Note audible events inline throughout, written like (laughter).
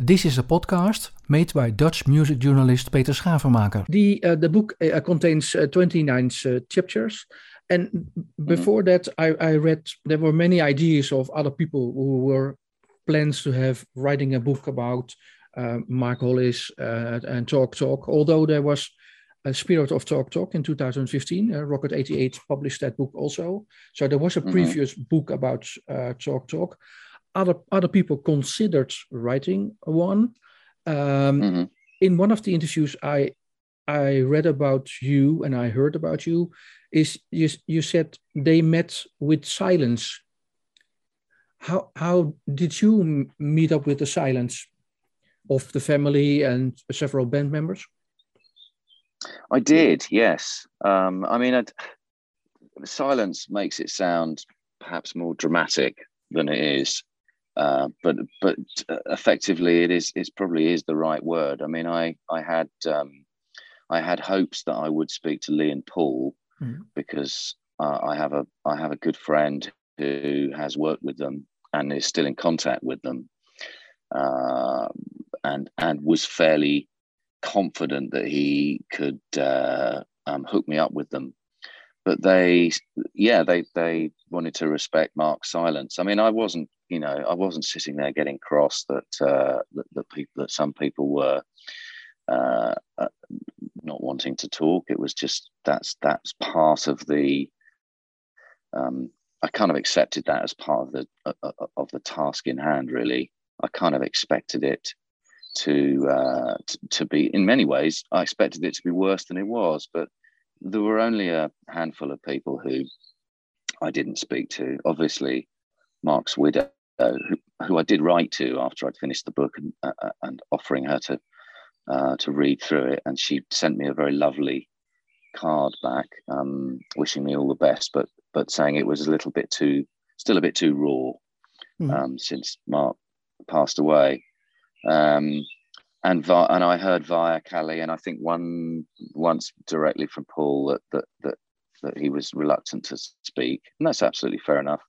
This is a podcast made by Dutch music journalist Peter Schavenmaker. The uh, the book uh, contains uh, 29 uh, chapters, and before mm-hmm. that, I, I read there were many ideas of other people who were plans to have writing a book about uh, Mark Hollis uh, and Talk Talk. Although there was a Spirit of Talk Talk in 2015, Rocket 88 published that book also. So there was a mm-hmm. previous book about Talk Talk other other people considered writing one. Um, mm-hmm. In one of the interviews I I read about you and I heard about you, is you you said they met with silence. How how did you meet up with the silence of the family and several band members? I did, yes. Um, I mean, I'd, silence makes it sound perhaps more dramatic than it is. Uh, but but uh, effectively, it is it probably is the right word. I mean, I I had um, I had hopes that I would speak to Lee and Paul mm. because uh, I have a I have a good friend who has worked with them and is still in contact with them, uh, and and was fairly confident that he could uh, um, hook me up with them but they yeah they they wanted to respect mark's silence. I mean i wasn't you know i wasn't sitting there getting cross that uh that, that people that some people were uh, uh, not wanting to talk. It was just that's that's part of the um i kind of accepted that as part of the uh, uh of the task in hand really. I kind of expected it to uh to, to be in many ways i expected it to be worse than it was but there were only a handful of people who I didn't speak to. Obviously, Mark's widow, who, who I did write to after I'd finished the book and, uh, uh, and offering her to uh, to read through it, and she sent me a very lovely card back, um, wishing me all the best, but but saying it was a little bit too, still a bit too raw, mm. um, since Mark passed away. Um, and via, and I heard via Callie, and I think one once directly from Paul that that that that he was reluctant to speak, and that's absolutely fair enough.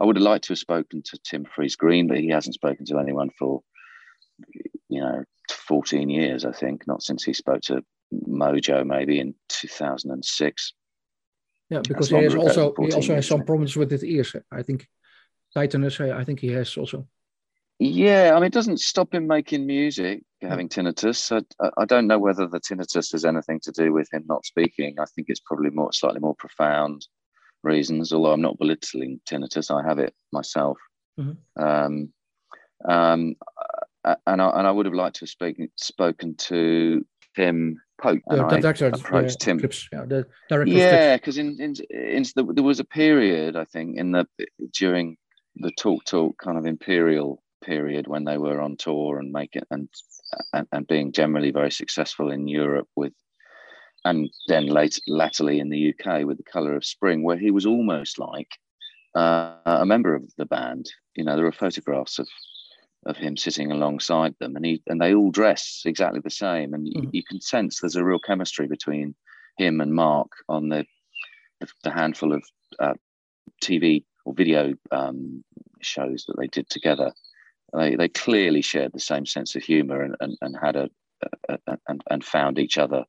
I would have liked to have spoken to Tim Friese-Greene, but he hasn't spoken to anyone for you know 14 years, I think, not since he spoke to Mojo maybe in 2006. Yeah, because he has also he also has some problems with his ears. I think tinnitus. I think he has also. Yeah, I mean, it doesn't stop him making music, having tinnitus. I, I don't know whether the tinnitus has anything to do with him not speaking. I think it's probably more slightly more profound reasons. Although I'm not belittling tinnitus, I have it myself. Mm-hmm. Um, um, and I, and I would have liked to have spoken spoken to Tim Pope. The, the director approached Tim. Clips, yeah, the. Yeah, because in, in, in the, there was a period I think in the during the talk talk kind of imperial period when they were on tour and making and, and and being generally very successful in Europe with and then late latterly in the UK with the Color of Spring, where he was almost like uh, a member of the band. You know, there are photographs of of him sitting alongside them, and he and they all dress exactly the same, and mm-hmm. you, you, can sense there's a real chemistry between him and Mark on the the, handful of uh, TV or video um, shows that they did together. They, they clearly shared the same sense of humor and, and, and had a, a, a and, and found each other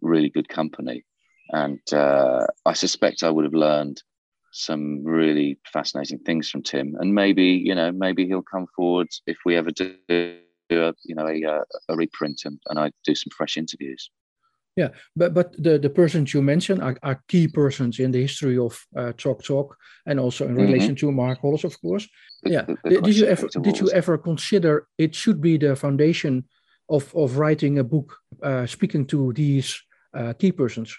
really good company. And uh, I suspect I would have learned some really fascinating things from Tim. And maybe, you know, maybe he'll come forward if we ever do, a, you know, a, a reprint and, and I do some fresh interviews. Yeah, but but the, the persons you mentioned are, are key persons in the history of uh, Talk Talk and also in mm-hmm. relation to Mark Hollis, of course. Yeah, did, did you ever did you ever consider it should be the foundation of of writing a book uh, speaking to these uh, key persons?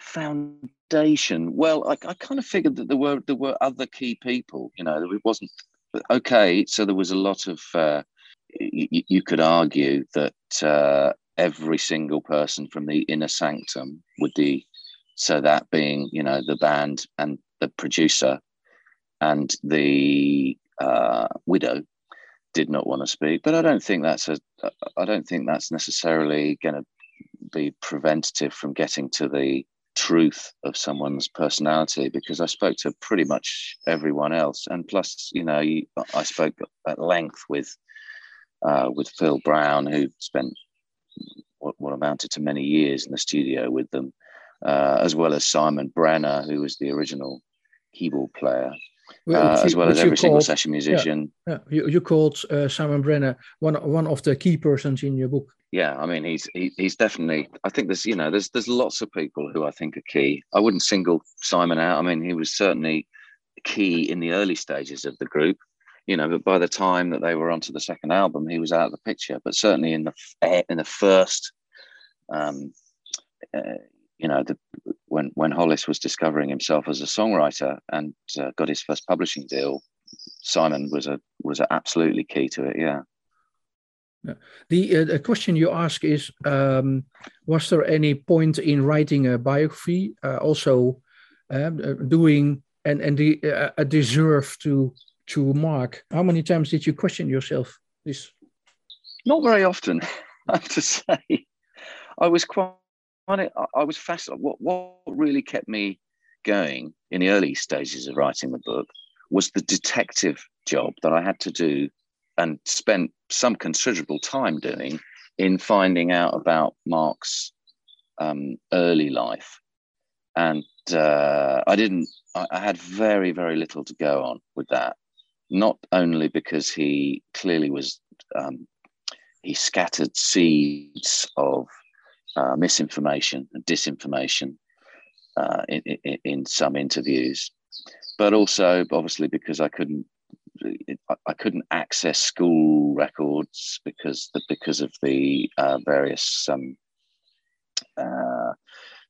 Foundation. Well, I, I kind of figured that there were there were other key people. You know, it wasn't okay. So there was a lot of. Uh, you, you could argue that uh, every single person from the inner sanctum would be so that being you know the band and the producer and the uh, widow did not want to speak but i don't think that's a i don't think that's necessarily going to be preventative from getting to the truth of someone's personality because i spoke to pretty much everyone else. And plus you know i spoke at length with uh, with Phil Brown, who spent what, what, amounted to many years in the studio with them, uh, as well as Simon Brenner, who was the original keyboard player. Uh, as well as every single session musician. Yeah, yeah. You, you called uh, Simon Brenner one one of the key persons in your book. Yeah, I mean he's he, he's definitely. I think there's you know there's there's lots of people who I think are key. I wouldn't single Simon out. I mean he was certainly key in the early stages of the group, you know. But by the time that they were onto the second album, he was out of the picture. But certainly in the in the first, um, uh, you know, the, when when Hollis was discovering himself as a songwriter and uh, got his first publishing deal, Simon was a was absolutely key to it. Yeah. yeah. The, uh, the question you ask is: um, Was there any point in writing a biography, uh, also um, uh, doing and and the uh, a deserve to to Mark? How many times did you question yourself this? Not very often, (laughs) I have to say. I was quite I was fascinated. What, what really kept me going in the early stages of writing the book was the detective job that I had to do and spent some considerable time doing in finding out about Mark's um, early life. And uh, I didn't, I, I had very, very little to go on with that. Not only because he clearly was, um, he scattered seeds of uh, misinformation and disinformation uh, in, in, in, some interviews, but also obviously because I couldn't I couldn't access school records because because of the uh, various um, uh,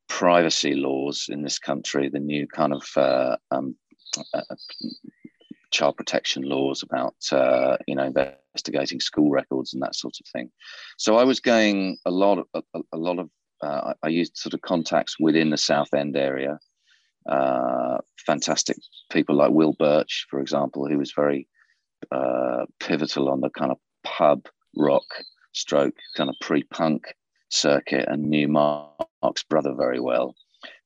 privacy laws in this country, the new kind of uh, um, uh, child protection laws about uh, you know investigating school records and that sort of thing. So I was going a lot of a, a lot of uh, I used sort of contacts within the Southend area. Uh, fantastic people like Will Birch, for example, who was very uh, pivotal on the kind of pub rock stroke kind of pre-punk circuit and knew Mark's brother very well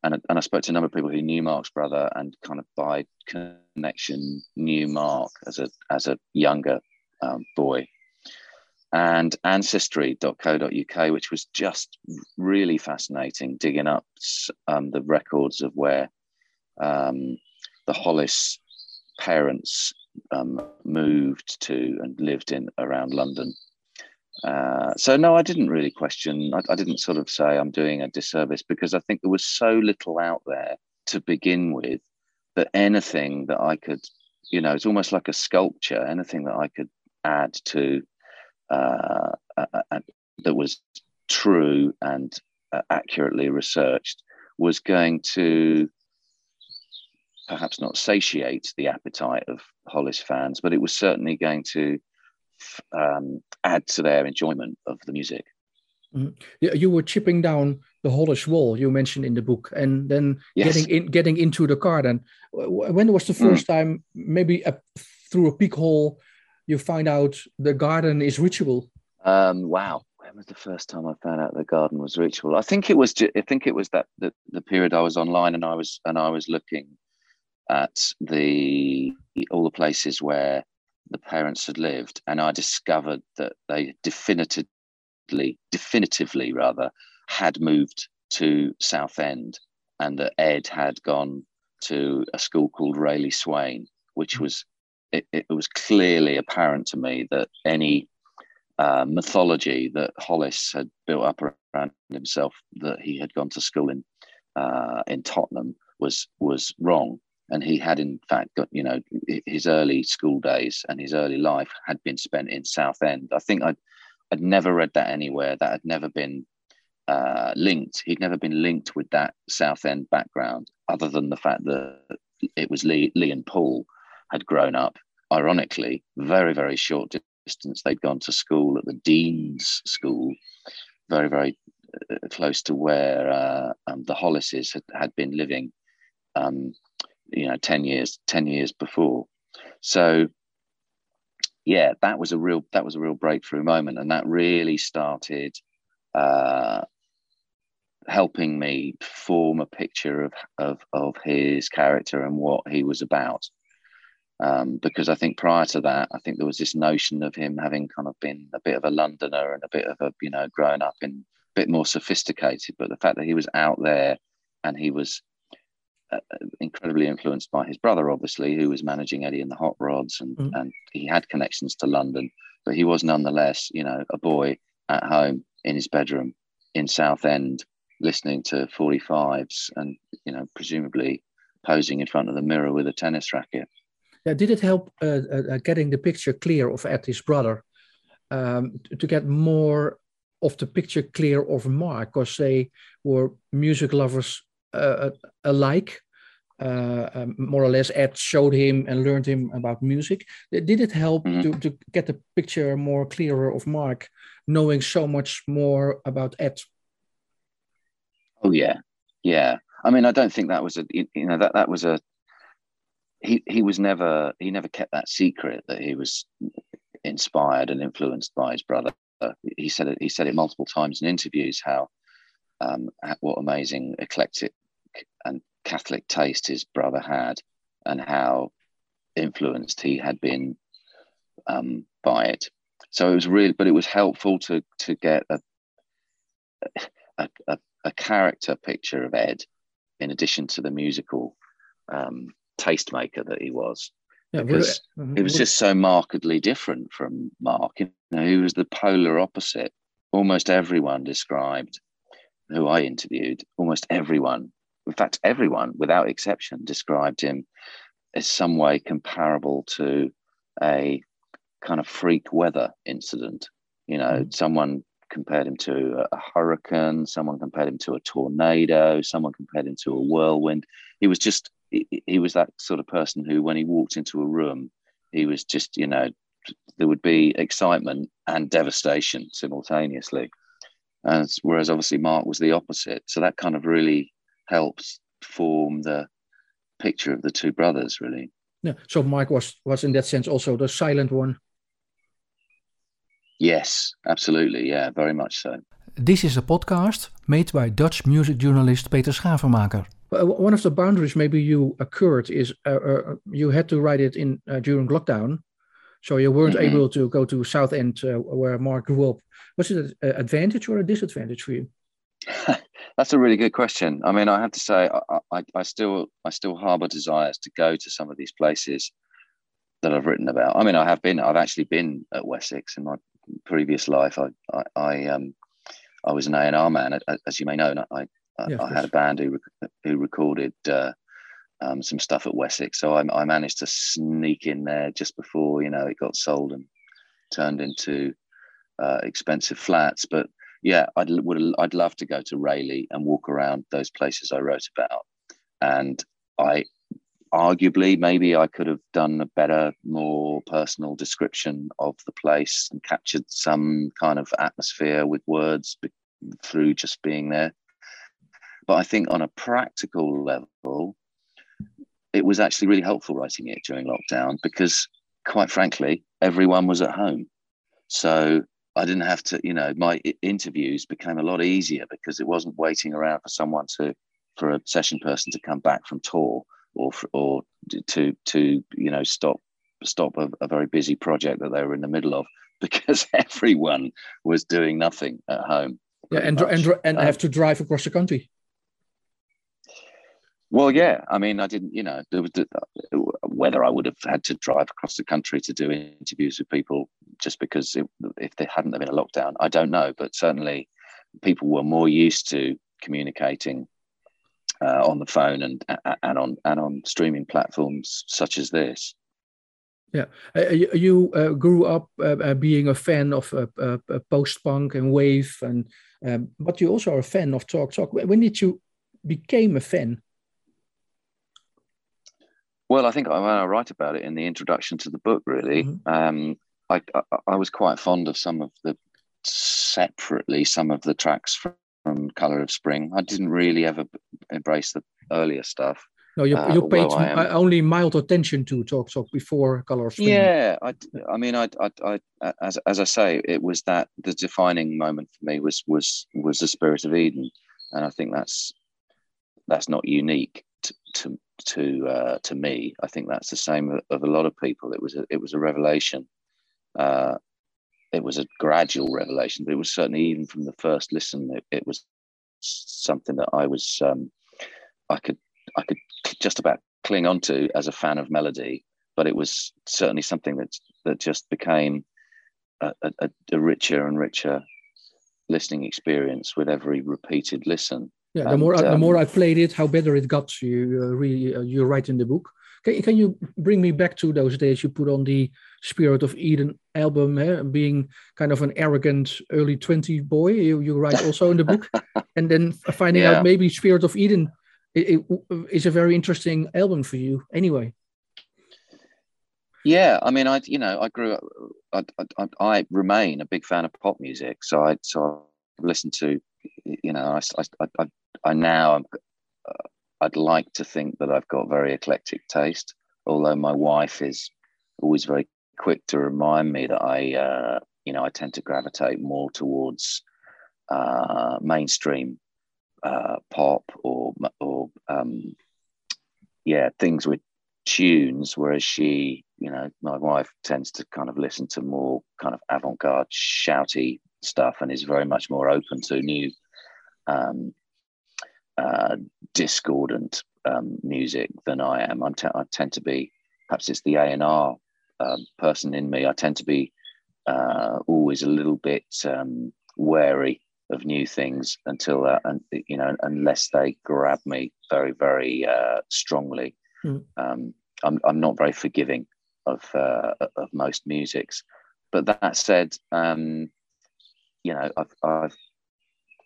and, and I spoke to a number of people who knew Mark's brother and kind of by connection knew Mark as a as a younger um, boy. And ancestry.co.uk, which was just really fascinating, digging up um, the records of where um, the Hollis parents um, moved to and lived in around London. Uh, so no, I didn't really question. I, I, didn't sort of say I'm doing a disservice because I think there was so little out there to begin with that anything that I could, you know, it's almost like a sculpture. Anything that I could add to uh, uh, that was true and uh, accurately researched was going to perhaps not satiate the appetite of Hollis fans, but it was certainly going to um, add to their enjoyment of the music. Mm-hmm. Yeah, you were chipping down the Hollis wall you mentioned in the book, and then yes. getting in, getting into the garden. When was the mm. first mm. time, maybe a, through a peek hole, you find out the garden is ritual? Um, wow, when was the first time I found out the garden was ritual? I think it was. I think it was that the, the period I was online and I was and I was looking at the all the places where the parents had lived, and I discovered that they definitively, definitively rather, had moved to Southend, and that Ed had gone to a school called Rayleigh Sweyne, which mm. was it, it was clearly apparent to me that any uh, mythology that Hollis had built up around himself that he had gone to school in uh, in Tottenham was was wrong and he had in fact got you know his early school days and his early life had been spent in Southend. I think I'd I'd never read that anywhere. That had never been uh, linked. He'd never been linked with that Southend background, other than the fact that it was Lee, Lee and Paul had grown up. Ironically, very very short distance. They'd gone to school at the Dean's School, very very uh, close to where uh, um, the Hollises had, had been living um, you know 10 years 10 years before so yeah that was a real that was a real breakthrough moment and that really started uh, helping me form a picture of, of of his character and what he was about Um, because I think prior to that, I think there was this notion of him having kind of been a bit of a Londoner and a bit of a, you know, growing up in a bit more sophisticated. But the fact that he was out there and he was uh, incredibly influenced by his brother, obviously, who was managing Eddie and the Hot Rods, and, mm. and he had connections to London, but he was nonetheless, you know, a boy at home in his bedroom in Southend, listening to 45s and, you know, presumably posing in front of the mirror with a tennis racket. Yeah, did it help uh, uh, uh getting the picture clear of Ed, his brother, um, to get more of the picture clear of Mark, because they were music lovers uh, uh alike? Uh, um, more or less, Ed showed him and learned him about music. Did it help mm-hmm. to, to get the picture more clearer of Mark, knowing so much more about Ed? Oh yeah, yeah. I mean, I don't think that was a you know that that was a he he was never he never kept that secret that he was inspired and influenced by his brother. He said it he said it multiple times in interviews how um, what amazing eclectic and Catholic taste his brother had, and how influenced he had been um, by it. So it was really, but it was helpful to to get a a, a, a character picture of Ed, in addition to the musical um, tastemaker that he was. Yeah, because mm-hmm. it was just so markedly different from Mark. You know, he was the polar opposite. Almost everyone described who I interviewed, almost everyone, in fact, everyone without exception, described him as some way comparable to a kind of freak weather incident. You know, mm. someone compared him to a hurricane, someone compared him to a tornado, someone compared him to a whirlwind. He was just, he, was that sort of person who, when he walked into a room, he was just, you know, there would be excitement and devastation simultaneously. And whereas obviously Mark was the opposite. So that kind of really helps form the picture of the two brothers, really. Yeah. So Mark was was in that sense also the silent one. Yes, absolutely. Yeah, very much so. This is a podcast made by Dutch music journalist Peter Schavenmaker. One of the boundaries maybe you occurred is uh, uh, you had to write it in uh, during lockdown, so you weren't mm-hmm. able to go to Southend uh, where Mark grew up. Was it an advantage or a disadvantage for you? (laughs) That's a really good question. I mean, I have to say, I, I, I still I still harbour desires to go to some of these places that I've written about. I mean, I have been. I've actually been at Wessex in my previous life, I I, I um I was an A and R man, as you may know. I I, yeah, I had a band who who recorded uh, um, some stuff at Wessex, so I, I managed to sneak in there just before you know it got sold and turned into uh, expensive flats. But yeah, I'd would I'd love to go to Rayleigh and walk around those places I wrote about, and I arguably maybe I could have done a better, more personal description of the place and captured some kind of atmosphere with words through just being there. But I think on a practical level, it was actually really helpful writing it during lockdown because, quite frankly, everyone was at home. So I didn't have to, you know, my interviews became a lot easier because it wasn't waiting around for someone to, for a session person to come back from tour or or to to you know stop stop a, a very busy project that they were in the middle of (laughs) because everyone was doing nothing at home. Yeah, and and and um, have to drive across the country. Well, yeah. I mean, I didn't. You know, there was whether I would have had to drive across the country to do interviews with people just because it, if there hadn't been a lockdown, I don't know. But certainly, people were more used to communicating uh, on the phone and and on and on streaming platforms such as this. Yeah, uh, you uh, grew up uh, uh, being a fan of uh, post punk and wave, and um, but you also are a fan of talk talk. When did you became a fan? Well, I think I, I write about it in the introduction to the book. Really, mm -hmm. um, I, I, I was quite fond of some of the separately some of the tracks from Color of Spring. I didn't really ever embrace the earlier stuff. No, you, uh, you paid only mild attention to Talk Talk before Color of Spring. Yeah, I, I mean, I, I, I, as, as I say, it was that the defining moment for me was was was the Spirit of Eden, and I think that's that's not unique to, to to uh, to me. I think that's the same of a lot of people. It was a, it was a revelation. Uh, it was a gradual revelation, but it was certainly even from the first listen, it, it was something that I was um, I could I could just about cling on to as a fan of melody. But it was certainly something that that just became a, a, a richer and richer listening experience with every repeated listen. Yeah, the and, more um, the more I played it, how better it got. You uh, really uh, you write in the book. Can, can you bring me back to those days you put on the Spirit of Eden album, eh? being kind of an arrogant early 20 boy, you, you write also in the book, (laughs) and then finding yeah. out maybe Spirit of Eden it, it is a very interesting album for you anyway. Yeah, I mean, I you know I grew up. I, I, I remain a big fan of pop music, so I so I listen to, you know, I I, I, I now I'm, uh, I'd like to think that I've got very eclectic taste. Although my wife is always very quick to remind me that I, uh, you know, I tend to gravitate more towards uh, mainstream uh, pop or or um, yeah things with tunes, whereas she, you know, my wife tends to kind of listen to more kind of avant-garde, shouty stuff, and is very much more open to new um, uh, discordant um, music than I am. I'm t- I tend to be, perhaps it's the A and R um, person in me. I tend to be uh, always a little bit um, wary of new things until uh, and you know unless they grab me very very uh, strongly. Mm. Um, I'm I'm not very forgiving of uh, of most musics, but that said, um, you know I've, I've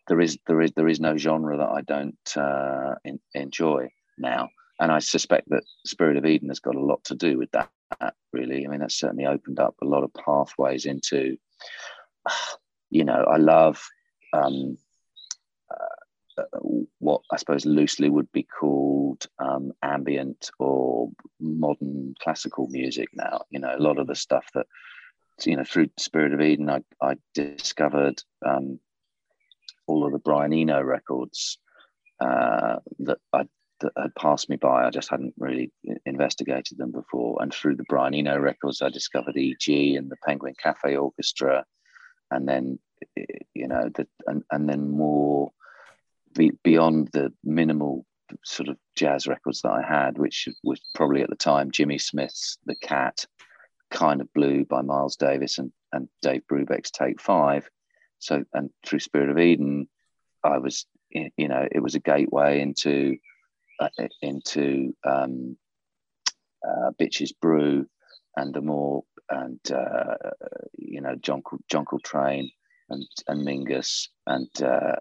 there is there is there is no genre that I don't uh, in, enjoy now, and I suspect that Spirit of Eden has got a lot to do with that. Really, I mean that's certainly opened up a lot of pathways into. (sighs) You know, I love um, uh, what I suppose loosely would be called um, ambient or modern classical music now. You know, a lot of the stuff that, you know, through Spirit of Eden, I, I discovered um, all of the Brian Eno records uh, that I that had passed me by. I just hadn't really investigated them before. And through the Brian Eno records, I discovered EG and the Penguin Cafe Orchestra, and then you know, the, and, and then more be, beyond the minimal sort of jazz records that I had, which was probably at the time Jimmy Smith's The Cat, Kind of Blue by Miles Davis and, and Dave Brubeck's Take Five. So, and through Spirit of Eden, I was, you know, it was a gateway into uh, into um, uh, Bitches Brew and the more and uh, you know John John Coltrane and and Mingus and uh,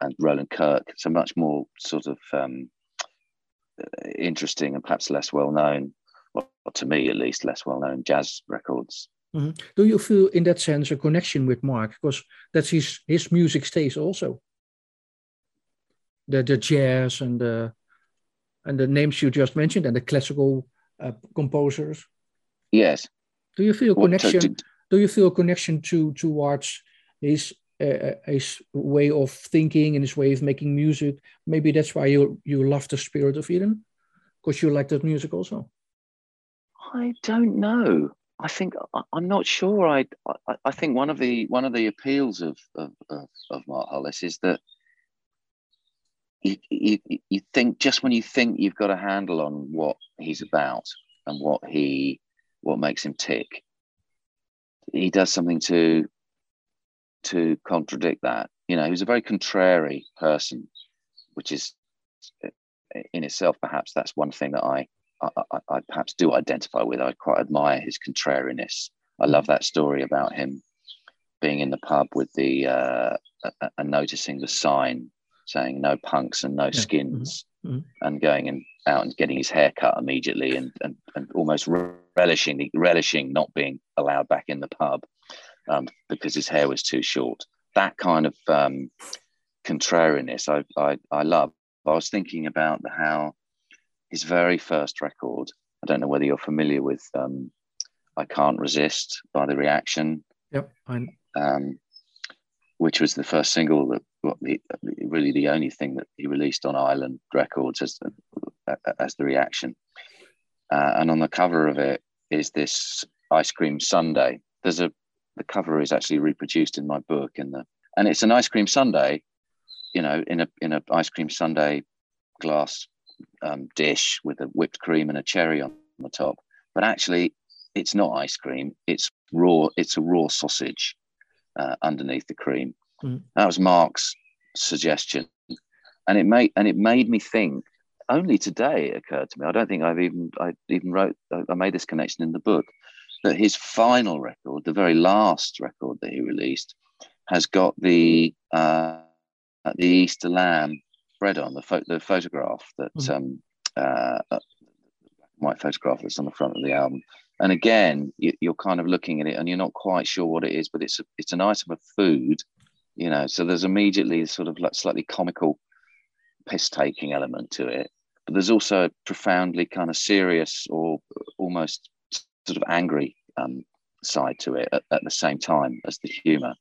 and Roland Kirk. So much more sort of um, interesting and perhaps less well known, well, to me at least, less well known jazz records. Mm-hmm. Do you feel, in that sense, a connection with Mark because that's his his music taste also? The the jazz and the and the names you just mentioned and the classical uh, composers. Yes. Do you feel a connection? To, to, do you feel a connection to towards his uh, his way of thinking and his way of making music. Maybe that's why you you love the Spirit of Eden, because you like that music also. I don't know. I think I'm not sure. I, I, I think one of the one of the appeals of of, of, of Mark Hollis is that you, you you think just when you think you've got a handle on what he's about and what he what makes him tick, he does something to to contradict that. You know, he was a very contrary person, which is in itself perhaps that's one thing that I, I, I perhaps do identify with. I quite admire his contrariness. I love that story about him being in the pub with the uh, and noticing the sign saying no punks and no skins mm-hmm. Mm-hmm. and going and out and getting his hair cut immediately and, and, and almost relishing relishing not being allowed back in the pub um, because his hair was too short. That kind of um, contrariness I, I, I love. I was thinking about the, how his very first record, I don't know whether you're familiar with um, I Can't Resist by The Reaction. Yep. Um, which was the first single that well, the, really the only thing that he released on Island Records as as the reaction. Uh, and on the cover of it is this ice cream sundae. There's a the cover is actually reproduced in my book in the and it's an ice cream sundae, you know, in a in a ice cream sundae glass um, dish with a whipped cream and a cherry on the top. But actually, it's not ice cream. It's raw. It's a raw sausage uh, underneath the cream. Mm. That was Mark's suggestion, and it made and it made me think. Only today it occurred to me. I don't think I've even I even wrote I made this connection in the book that his final record, the very last record that he released, has got the uh, the Easter lamb bread on the, pho- the photograph that mm. um, uh, uh, white photograph that's on the front of the album. And again, you, are kind of looking at it and you're not quite sure what it is, but it's a, it's an item of food, you know. So there's immediately sort of like slightly comical piss taking element to it, but there's also a profoundly kind of serious or almost sort of angry um, side to it at, at the same time as the humor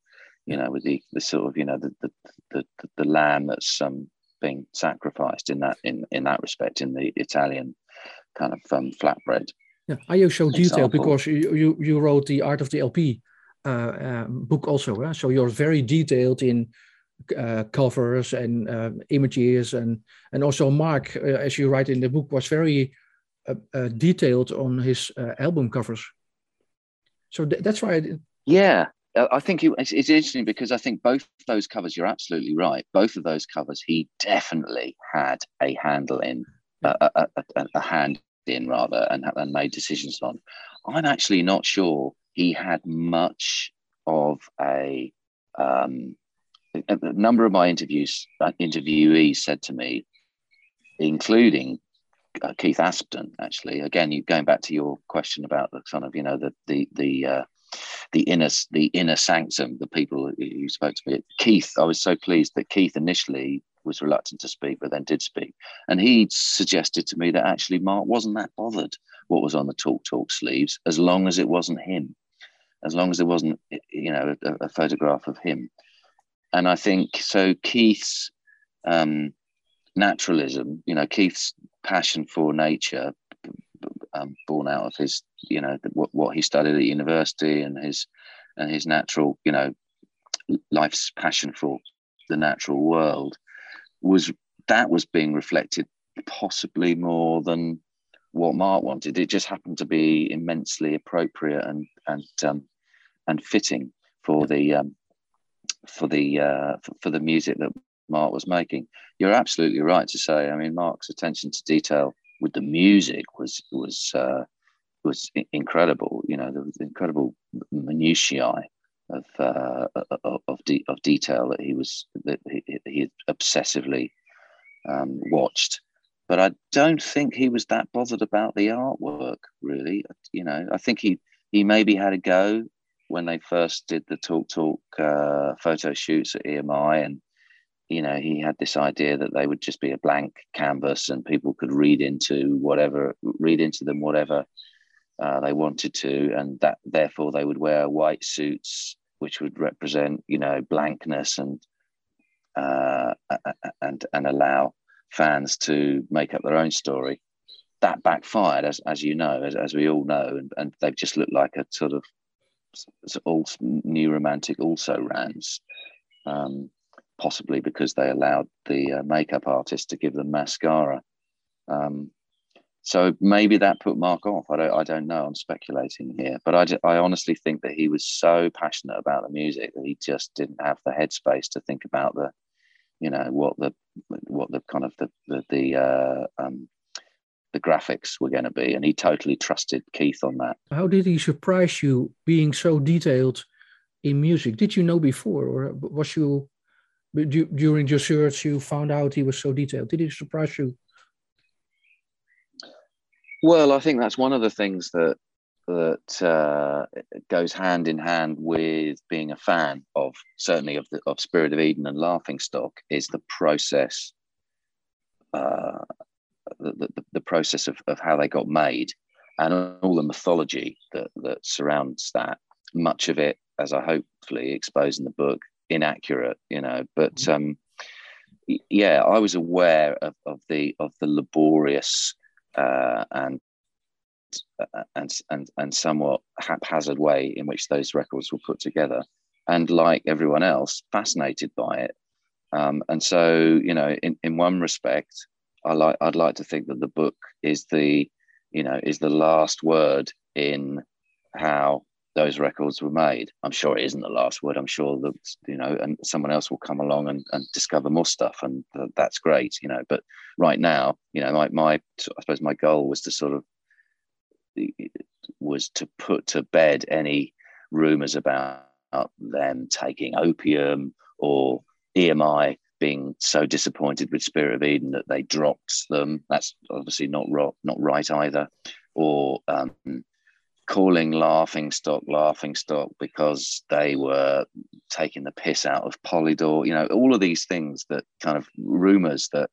you know, with the, the sort of, you know, the the the, the lamb that's um, being sacrificed in that in in that respect in the Italian kind of um, flatbread. Yeah, are you so detailed because you, you you wrote the Art of the LP uh, um, book also, eh? so you're very detailed in uh, covers and uh, images and and also Mark, uh, as you write in the book, was very uh, uh, detailed on his album covers. So th that's why. I, yeah, I think it's, it's, interesting because I think both those covers, you're absolutely right. Both of those covers, he definitely had a handle in, a, a, a, a hand in rather, and, and made decisions on. I'm actually not sure he had much of a. Um, a number of my interviews, uh, interviewees said to me, including uh, Keith Aspden, actually. Again, you going back to your question about the kind of you know the the the uh, the inner the inner sanctum, the people who spoke to me. Keith, I was so pleased that Keith initially was reluctant to speak, but then did speak, and he suggested to me that actually Mark wasn't that bothered what was on the Talk Talk sleeves, as long as it wasn't him, as long as there wasn't you know a, a photograph of him, and I think so. Keith's um, naturalism, you know, Keith's passion for nature um, born out of his, you know, what, what he studied at university and his and his natural, you know, life's passion for the natural world was that was being reflected possibly more than what Mark wanted. It just happened to be immensely appropriate and and um, and fitting for the um, for the uh, for, for the music that Mark was making. You're absolutely right to say. I mean, Mark's attention to detail with the music was was uh, was incredible. You know, there was incredible minutiae of uh, of de- of, detail that he was that he, he obsessively um, watched. But I don't think he was that bothered about the artwork. Really, you know, I think he he maybe had a go when they first did the Talk Talk uh, photo shoots at EMI and you know, he had this idea that they would just be a blank canvas and people could read into whatever, read into them whatever uh, they wanted to, and that therefore they would wear white suits, which would represent, you know, blankness and uh, and and allow fans to make up their own story. That backfired, as as you know, as, as we all know, and, and they've just looked like a sort of all new romantic also rans. Um, possibly because they allowed the uh, makeup artist to give them mascara. Um, so maybe that put Mark off. I don't, I don't know. I'm speculating here, but I, I honestly think that he was so passionate about the music that he just didn't have the headspace to think about the, you know, what the, what the kind of the the, the uh, um, the graphics were going to be, and he totally trusted Keith on that. How did he surprise you being so detailed in music? Did you know before, or was you during your search you found out he was so detailed? Did he surprise you? Well, I think that's one of the things that that uh, goes hand in hand with being a fan of certainly of the of Spirit of Eden and Laughing Stock is the process, uh, the, the, the process of, of how they got made, and all the mythology that that surrounds that. Much of it, as I hopefully expose in the book, inaccurate, you know. But mm-hmm. um, yeah, I was aware of, of the of the laborious uh, and uh, and and and somewhat haphazard way in which those records were put together, and like everyone else, fascinated by it. Um, and so, you know, in, in one respect, I like I'd like to think that the book is the, you know, is the last word in how those records were made. I'm sure it isn't the last word. I'm sure that you know, and someone else will come along and, and discover more stuff, and that's great, you know. But right now, you know, my my I suppose my goal was to sort of was to put to bed any rumors about them taking opium or EMI being so disappointed with Spirit of Eden that they dropped them. That's obviously not ro- not right either. Or um, calling Laughing Stock Laughing Stock because they were taking the piss out of Polydor. You know, all of these things that kind of rumors that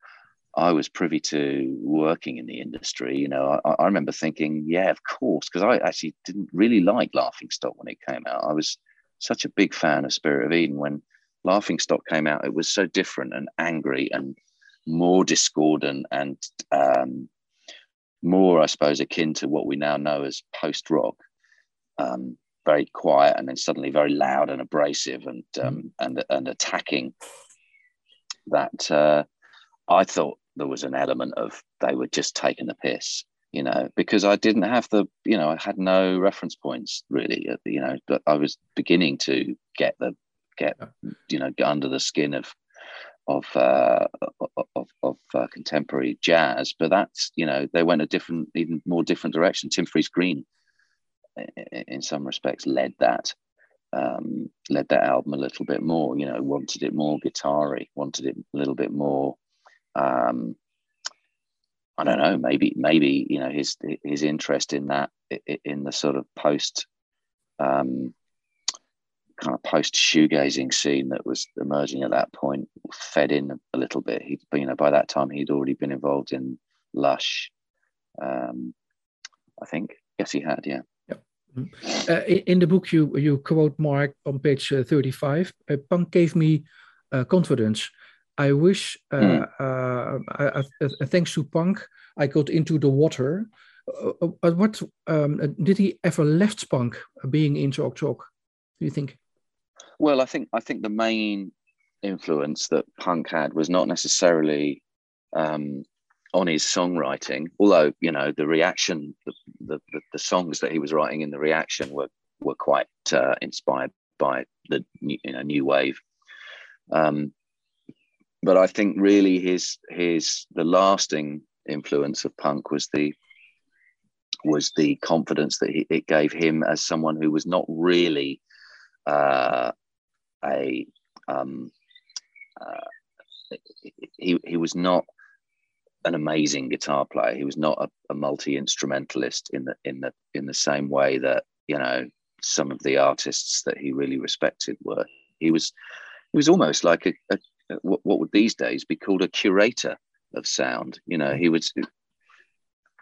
I was privy to working in the industry. You know, I, I remember thinking, yeah, of course, because I actually didn't really like Laughing Stock when it came out. I was such a big fan of Spirit of Eden when Laughing Stock came out. It was so different and angry and more discordant and um, more, I suppose, akin to what we now know as post rock. Um, very quiet and then suddenly very loud and abrasive and um, mm. and and attacking. That uh, I thought there was an element of they were just taking the piss, you know, because I didn't have the, you know, I had no reference points really, you know, but I was beginning to get the get, you know, get under the skin of of uh, of, of uh, contemporary jazz, but that's you know they went a different, even more different direction. Tim Friese-Greene, in some respects, led that um, led that album a little bit more. You know, wanted it more guitar-y, wanted it a little bit more. Um, I don't know. Maybe maybe you know his his interest in that in the sort of post um, kind of post shoegazing scene that was emerging at that point fed in a little bit. He, you know, by that time he'd already been involved in Lush. Um, I think. Yes, he had. Yeah. Mm-hmm. Uh, in the book, you you quote Mark on page uh, thirty-five. Uh, Punk gave me uh, confidence. I wish, mm. thanks to Punk, I got into the water. what um, did he ever left Punk being in Talk Talk? Do you think? Well, I think I think the main influence that punk had was not necessarily um, on his songwriting, although you know the reaction, the, the, the songs that he was writing in the reaction were were quite uh, inspired by the you know new wave. Um, but I think really his his the lasting influence of punk was the was the confidence that he, it gave him as someone who was not really uh, a um, uh, he he was not an amazing guitar player. He was not a, a multi instrumentalist in the in the in the same way that you know some of the artists that he really respected were. He was he was almost like a, a what, what would these days be called a curator of sound. You know, he was.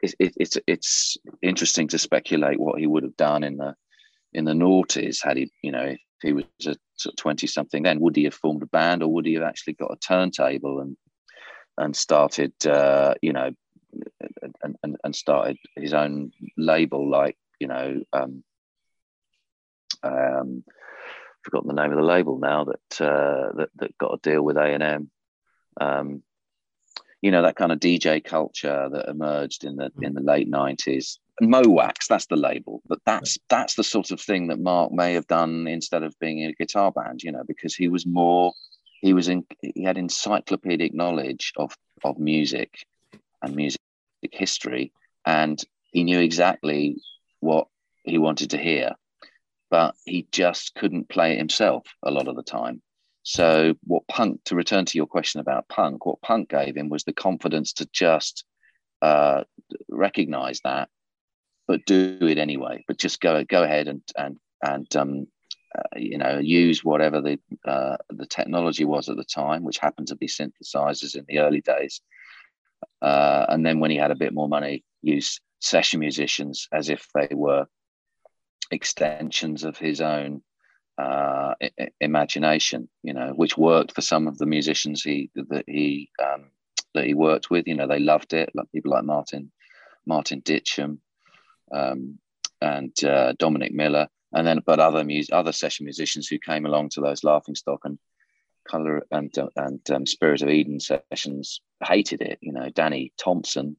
It, it, it's it's interesting to speculate what he would have done in the in the noughties had he you know if he was a 20 something then would he have formed a band or would he have actually got a turntable and and started uh, you know and, and, and started his own label like you know um, um forgotten the name of the label now that uh, that, that got a deal with A&M um, you know that kind of DJ culture that emerged in the in the late 90s Mo' Wax, that's the label, but that's that's the sort of thing that Mark may have done instead of being in a guitar band, you know, because he was more, he was in, he had encyclopedic knowledge of of music and music history, and he knew exactly what he wanted to hear, but he just couldn't play it himself a lot of the time. So, what punk, to return to your question about punk, what punk gave him was the confidence to just uh, recognize that but do it anyway. But just go go ahead and and and um, uh, you know use whatever the uh, the technology was at the time, which happened to be synthesizers in the early days. Uh, and then when he had a bit more money, use session musicians as if they were extensions of his own uh, I- imagination, you know, which worked for some of the musicians he that he um, that he worked with. You know, they loved it, like people like Martin Martin Ditcham um, and uh, Dominic Miller, and then but other mus- other session musicians who came along to those Laughing Stock and Color and uh, and um, Spirit of Eden sessions hated it. You know, Danny Thompson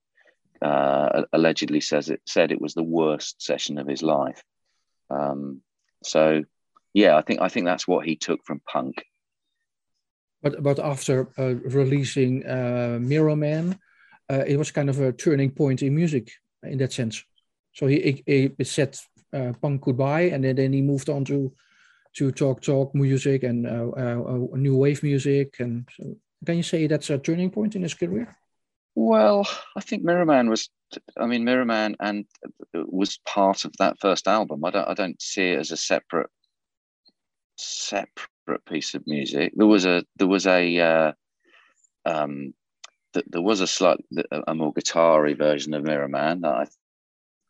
uh, allegedly says it said it was the worst session of his life. Um, so yeah, I think I think that's what he took from punk. But but after uh, releasing uh, Mirror Man, uh, it was kind of a turning point in music in that sense. So he he, he said uh, punk goodbye, and then, then he moved on to to talk talk music and uh, uh, new wave music. And so can you say that's a turning point in his career? Well, I think Mirrorman was. I mean, Mirrorman and was part of that first album. I don't. I don't see it as a separate separate piece of music. There was a. There was a. Uh, um, th- there was a slight, a more guitar version of Mirrorman that I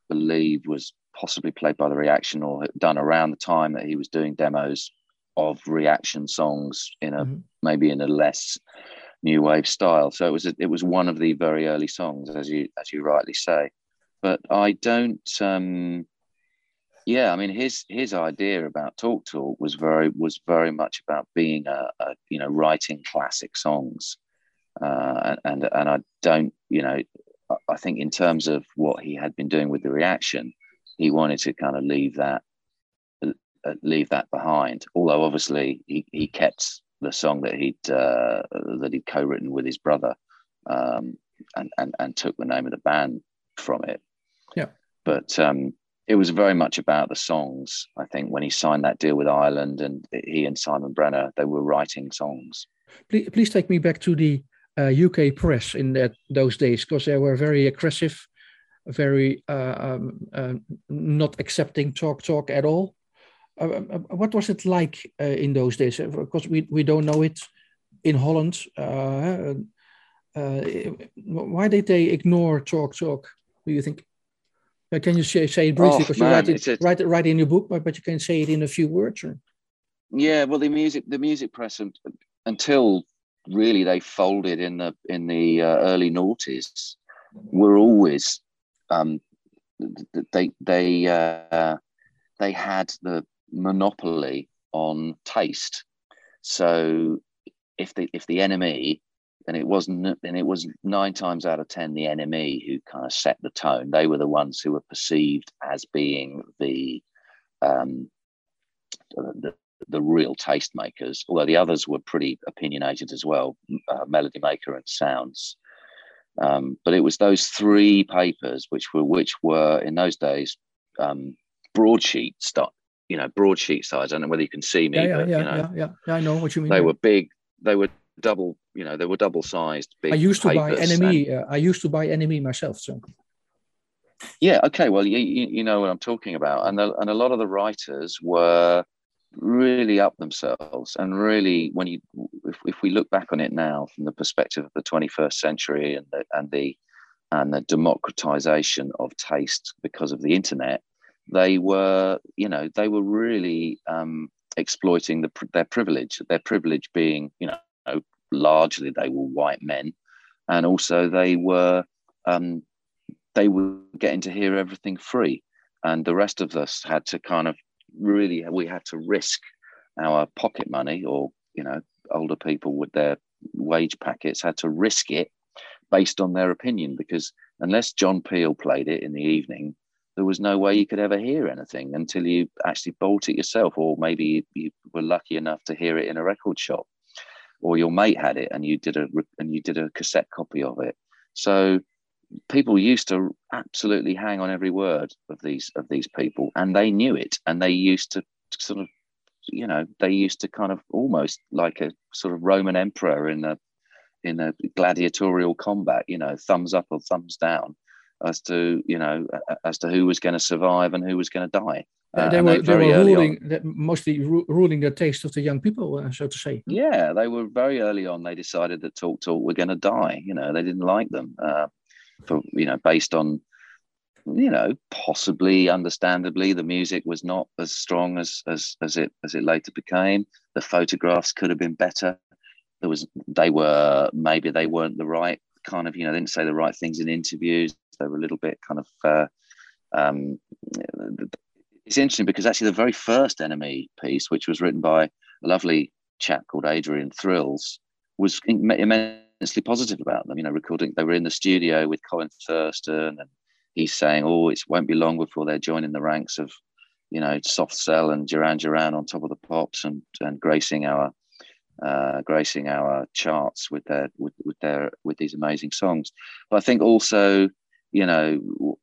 believe was possibly played by the Reaction or done around the time that he was doing demos of Reaction songs in a mm-hmm. maybe in a less new wave style. So it was a, it was one of the very early songs, as you as you rightly say. But I don't. Um, yeah, I mean his his idea about Talk Talk was very was very much about being a, a you know writing classic songs, uh, and and I don't you know I think in terms of what he had been doing with the reaction, he wanted to kind of leave that uh, leave that behind. Although obviously he, he kept the song that he'd uh, that he'd co-written with his brother, um, and, and and took the name of the band from it. Yeah, but um, it was very much about the songs. I think when he signed that deal with Island, and he and Simon Brenner, they were writing songs. Please, please take me back to the uh, UK press in that those days because they were very aggressive, very uh, um, uh, not accepting talk talk at all. Uh, what was it like uh, in those days? Because we, we don't know it in Holland. why did they ignore talk talk? Do you think? can you say, say it briefly? Because oh, you write it, a... write it, write in your book, but, but you can say it in a few words. Or? Yeah, well, the music the music press until really they folded in the in the uh, early noughties were always um, they they uh, they had the monopoly on taste. So if the if the NME, then it wasn't then it was nine times out of ten the NME who kind of set the tone. They were the ones who were perceived as being the um, the, the real tastemakers, although the others were pretty opinionated as well, uh, Melody Maker and Sounds. Um, but it was those three papers which were which were in those days um, broadsheet stuff, you know, broadsheet size. I don't know whether you can see me. Yeah, yeah, but, yeah, you know, yeah, yeah, yeah. I know what you mean. They were big. They were double. You know, they were double sized. Big. I used to buy NME. And, uh, I used to buy NME myself. So. Yeah. Okay. Well, you, you know what I'm talking about, and the, and a lot of the writers were really up themselves and really when you if, if we look back on it now from the perspective of the 21st century and the and the and the democratization of taste because of the internet they were you know they were really um, exploiting the, their privilege their privilege being you know largely they were white men and also they were um, they were getting to hear everything free and the rest of us had to kind of really we had to risk our pocket money or you know older people with their wage packets had to risk it based on their opinion because unless John Peel played it in the evening there was no way you could ever hear anything until you actually bought it yourself or maybe you were lucky enough to hear it in a record shop or your mate had it and you did a and you did a cassette copy of it. So people used to absolutely hang on every word of these of these people and they knew it and they used to sort of you know they used to kind of almost like a sort of roman emperor in a in a gladiatorial combat you know thumbs up or thumbs down as to you know as to who was going to survive and who was going to die uh, they, were, they were ruling mostly ru- ruling the taste of the young people uh, so to say. Yeah they were very early on they decided that talk talk were going to die you know they didn't like them uh, for you know based on you know, possibly, understandably, the music was not as strong as as as it as it later became. The photographs could have been better. There was they were maybe they weren't the right kind of you know didn't say the right things in interviews. They were a little bit kind of. Uh, um, it's interesting because actually the very first NME piece, which was written by a lovely chap called Adrian Thrills, was immensely positive about them. You know, recording they were in the studio with Colin Thurston and he's saying, "Oh, it won't be long before they're joining the ranks of, you know, Soft Cell and Duran Duran on top of the pops and and gracing our uh, gracing our charts with their with, with their with these amazing songs." But I think also, you know,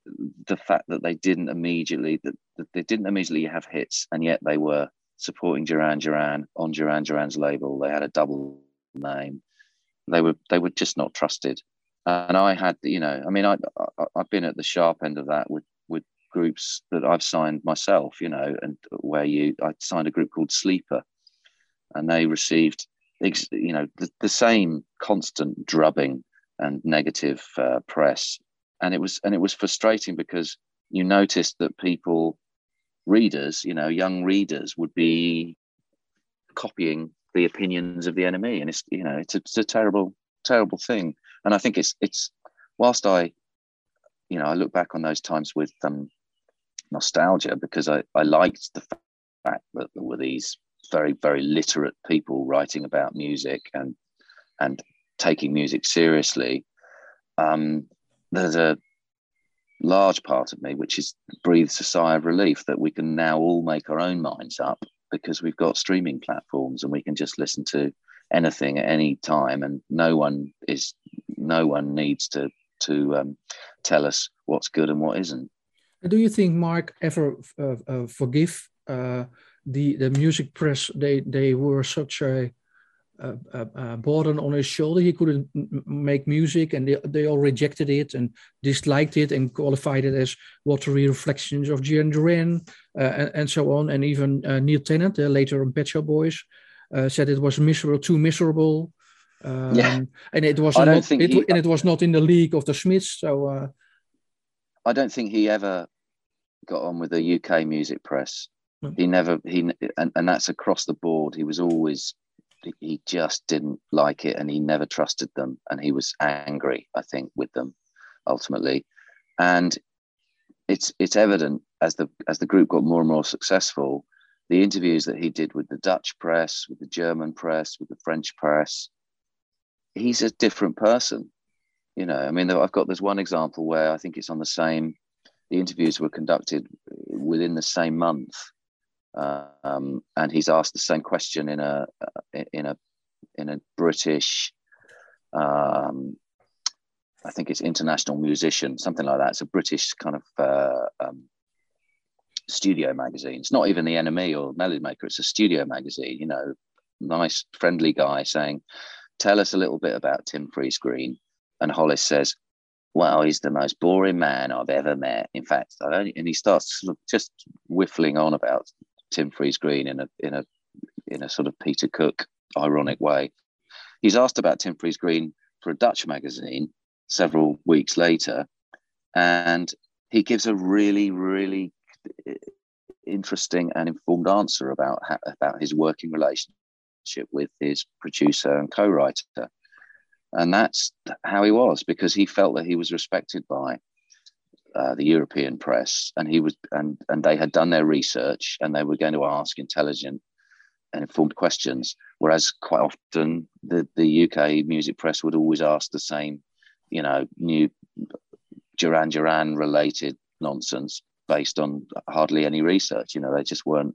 the fact that they didn't immediately that, that they didn't immediately have hits, and yet they were supporting Duran Duran on Duran Duran's label. They had a double name. They were they were just not trusted. And I had, you know, I mean, I, I have been at the sharp end of that with with groups that I've signed myself, you know, and where you I signed a group called Sleeper, and they received, you know, the, the same constant drubbing and negative uh, press, and it was and it was frustrating because you noticed that people, readers, you know, young readers would be copying the opinions of the NME, and it's you know it's a, it's a terrible terrible thing and I think it's it's whilst I, you know, I look back on those times with um, nostalgia because I I liked the fact that there were these very very literate people writing about music and and taking music seriously. Um, there's a large part of me which is breathes a sigh of relief that we can now all make our own minds up because we've got streaming platforms and we can just listen to anything at any time and no one is no one needs to to um, tell us what's good and what isn't. Do you think Mark ever uh, uh, forgive uh, the the music press? They they were such a, a, a, burden on his shoulder. He couldn't make music, and they, they all rejected it and disliked it and qualified it as watery reflections of Duran Duran uh, and, and, so on. And even uh, Neil Tennant, uh, later on Pet Shop Boys, said it was miserable, too miserable. Um, yeah, and it was I not, It, he, and it was not in the league of the Smiths. So uh, I don't think he ever got on with the UK music press. Mm. He never. He and, and that's across the board. He was always. He just didn't like it, and he never trusted them, and he was angry. I think with them, ultimately, and it's it's evident as the as the group got more and more successful. The interviews that he did with the Dutch press, with the German press, with the French press, he's a different person. You know, I mean, I've got there's one example where I think it's on the same. The interviews were conducted within the same month, um, and he's asked the same question in a in a in a British, um, I think it's international musician, something like that. It's a British kind of uh, um, studio magazine. It's not even the NME or Melody Maker. It's a studio magazine. You know, nice, friendly guy saying, tell us a little bit about Tim Friese-Greene. And Hollis says, well, he's the most boring man I've ever met. In fact, I only, and he starts just whiffling on about Tim Friese-Greene in a in a in a sort of Peter Cook ironic way. He's asked about Tim Friese-Greene for a Dutch magazine several weeks later, and he gives a really, really interesting and informed answer about about his working relationship relationship with his producer and co-writer and that's how he was because he felt that he was respected by uh, the European press, and he was, and and they had done their research, and they were going to ask intelligent informed questions. Whereas quite often the the UK music press would always ask the same, you know, new Duran Duran related nonsense based on hardly any research. You know, they just weren't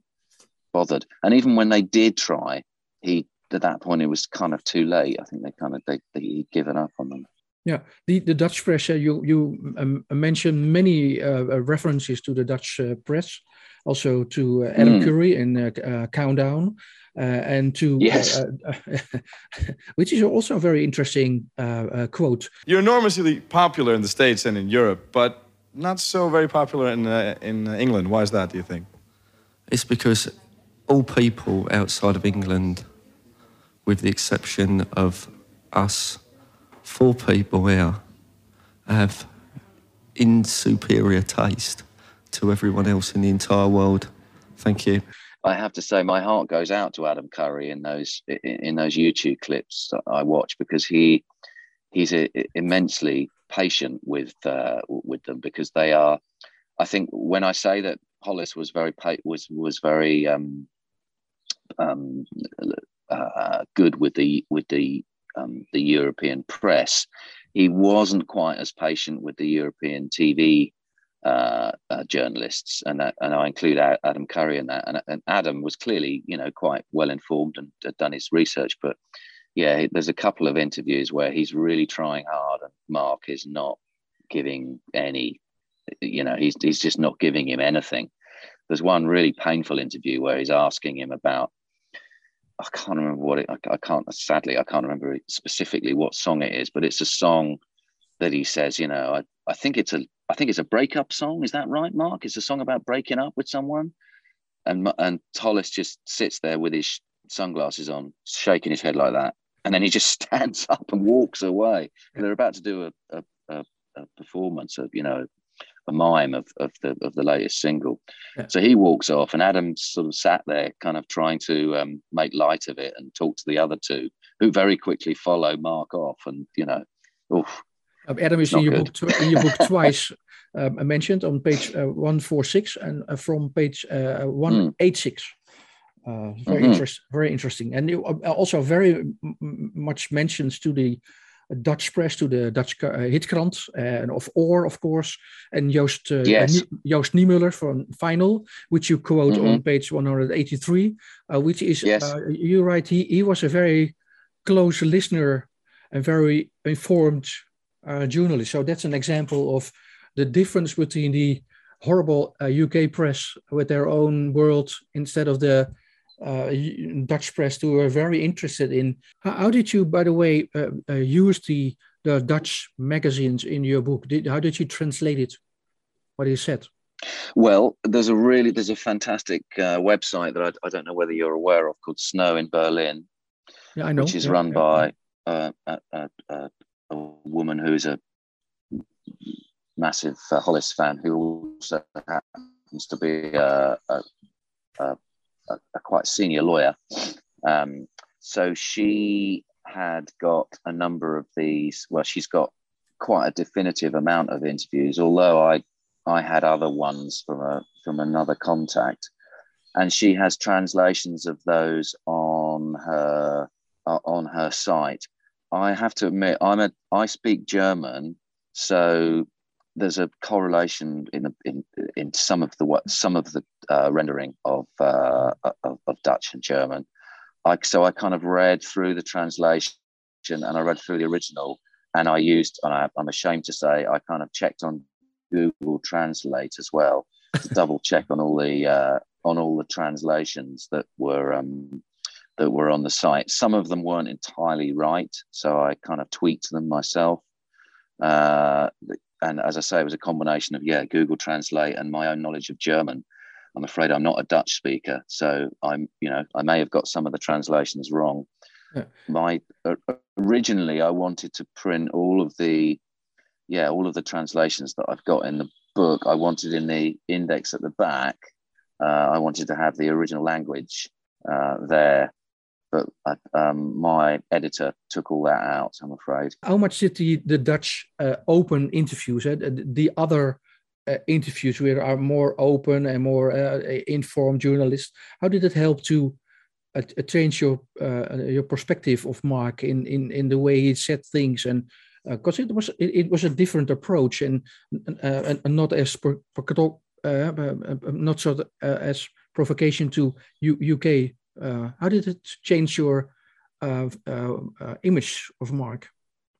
bothered. And even when they did try, he at that point it was kind of too late. I think they kind of they they given up on them. Yeah, the, the Dutch press. Uh, you you um, mentioned many uh, uh references to the Dutch uh, press, also to uh, Adam mm. Curry in uh, Countdown, and to yes, (laughs) which is also a very interesting quote. You're enormously popular in the states and in Europe, but not so very popular in in England. Why is that? Do you think? It's because all people outside of England, with the exception of us, four people here, have in superior taste to everyone else in the entire world. Thank you. I have to say, my heart goes out to Adam Curry in those in, those YouTube clips that I watch because he he's a, immensely patient with uh, with them because they are. I think when I say that Hollis was very was was very um, um, uh, good with the with the um, the European press, he wasn't quite as patient with the European TV uh, uh, journalists, and that, and I include Adam Curry in that. And, and, Adam was clearly, you know, quite well informed and had done his research. But yeah, there's a couple of interviews where he's really trying hard, and Mark is not giving any. You know, he's he's just not giving him anything. There's one really painful interview where he's asking him about. I can't remember what it. I, can't. Sadly, I can't remember specifically what song it is, but it's a song that he says, you know, I, I think it's a I think it's a breakup song. Is that right, Mark? It's a song about breaking up with someone. And and Hollis just sits there with his sunglasses on, shaking his head like that, and then he just (laughs) stands up and walks away. And they're about to do a, a, a, a performance of you know a mime of, of the of the latest single. Yeah. So he walks off, and Adam sort of sat there, kind of trying to um, make light of it and talk to the other two, who very quickly follow Mark off, and you know, oof, um, Adam is in your, book, in your book twice um, mentioned on page uh, 146 and uh, from page uh, 186. Uh, very, mm-hmm. interest, very interesting. And you uh, also very m- much mentions to the Dutch press, to the Dutch uh, Hitkrant, and of Or, of course, and Joost, uh, yes. Joost Niemuller from Vinyl, which you quote mm-hmm. on page 183, which is, yes. you write, he, he was a very close listener and very informed uh, journalist. So that's an example of the difference between the horrible uh, UK press with their own world instead of the uh, Dutch press who were very interested in. How, how did you, by the way, uh, uh, use the the Dutch magazines in your book? Did, how did you translate it? What you said? Well, there's a really there's a fantastic uh, website that I, I, don't know whether you're aware of called Snow in Berlin. Yeah, I know. Which is yeah, run yeah, by yeah. a, a, a woman who's a massive uh, Hollis fan who also happens to be a, a, a, quite senior lawyer. Um, so she had got a number of these. Well, she's got quite a definitive amount of interviews. Although I I had other ones from a from another contact, and she has translations of those on her uh, on her site. I have to admit, I'm a I speak German, so there's a correlation in in in some of the some of the uh, rendering of, uh, of, of Dutch and German. I so I kind of read through the translation and I read through the original, and I used and I, I'm ashamed to say I kind of checked on Google Translate as well to (laughs) double check on all the uh, on all the translations that were um, that were on the site. Some of them weren't entirely right, so I kind of tweaked them myself. Uh, and as I say, it was a combination of yeah, Google Translate and my own knowledge of German. I'm afraid I'm not a Dutch speaker, so I'm you know I may have got some of the translations wrong. Yeah. My uh, originally I wanted to print all of the yeah all of the translations that I've got in the book. I wanted in the index at the back. Uh, I wanted to have the original language uh, there but uh, um, my editor took all that out. I'm afraid. How much did the the Dutch uh, open interviews, uh, the other uh, interviews, where are more open and more uh, informed journalists, how did it help to uh, change your your perspective of Mark in in in the way he said things and? Because it was it, it, was a different approach and and, and not as per, per, not so as provocation to U, UK uh, how did it change your uh, uh, image of Mark,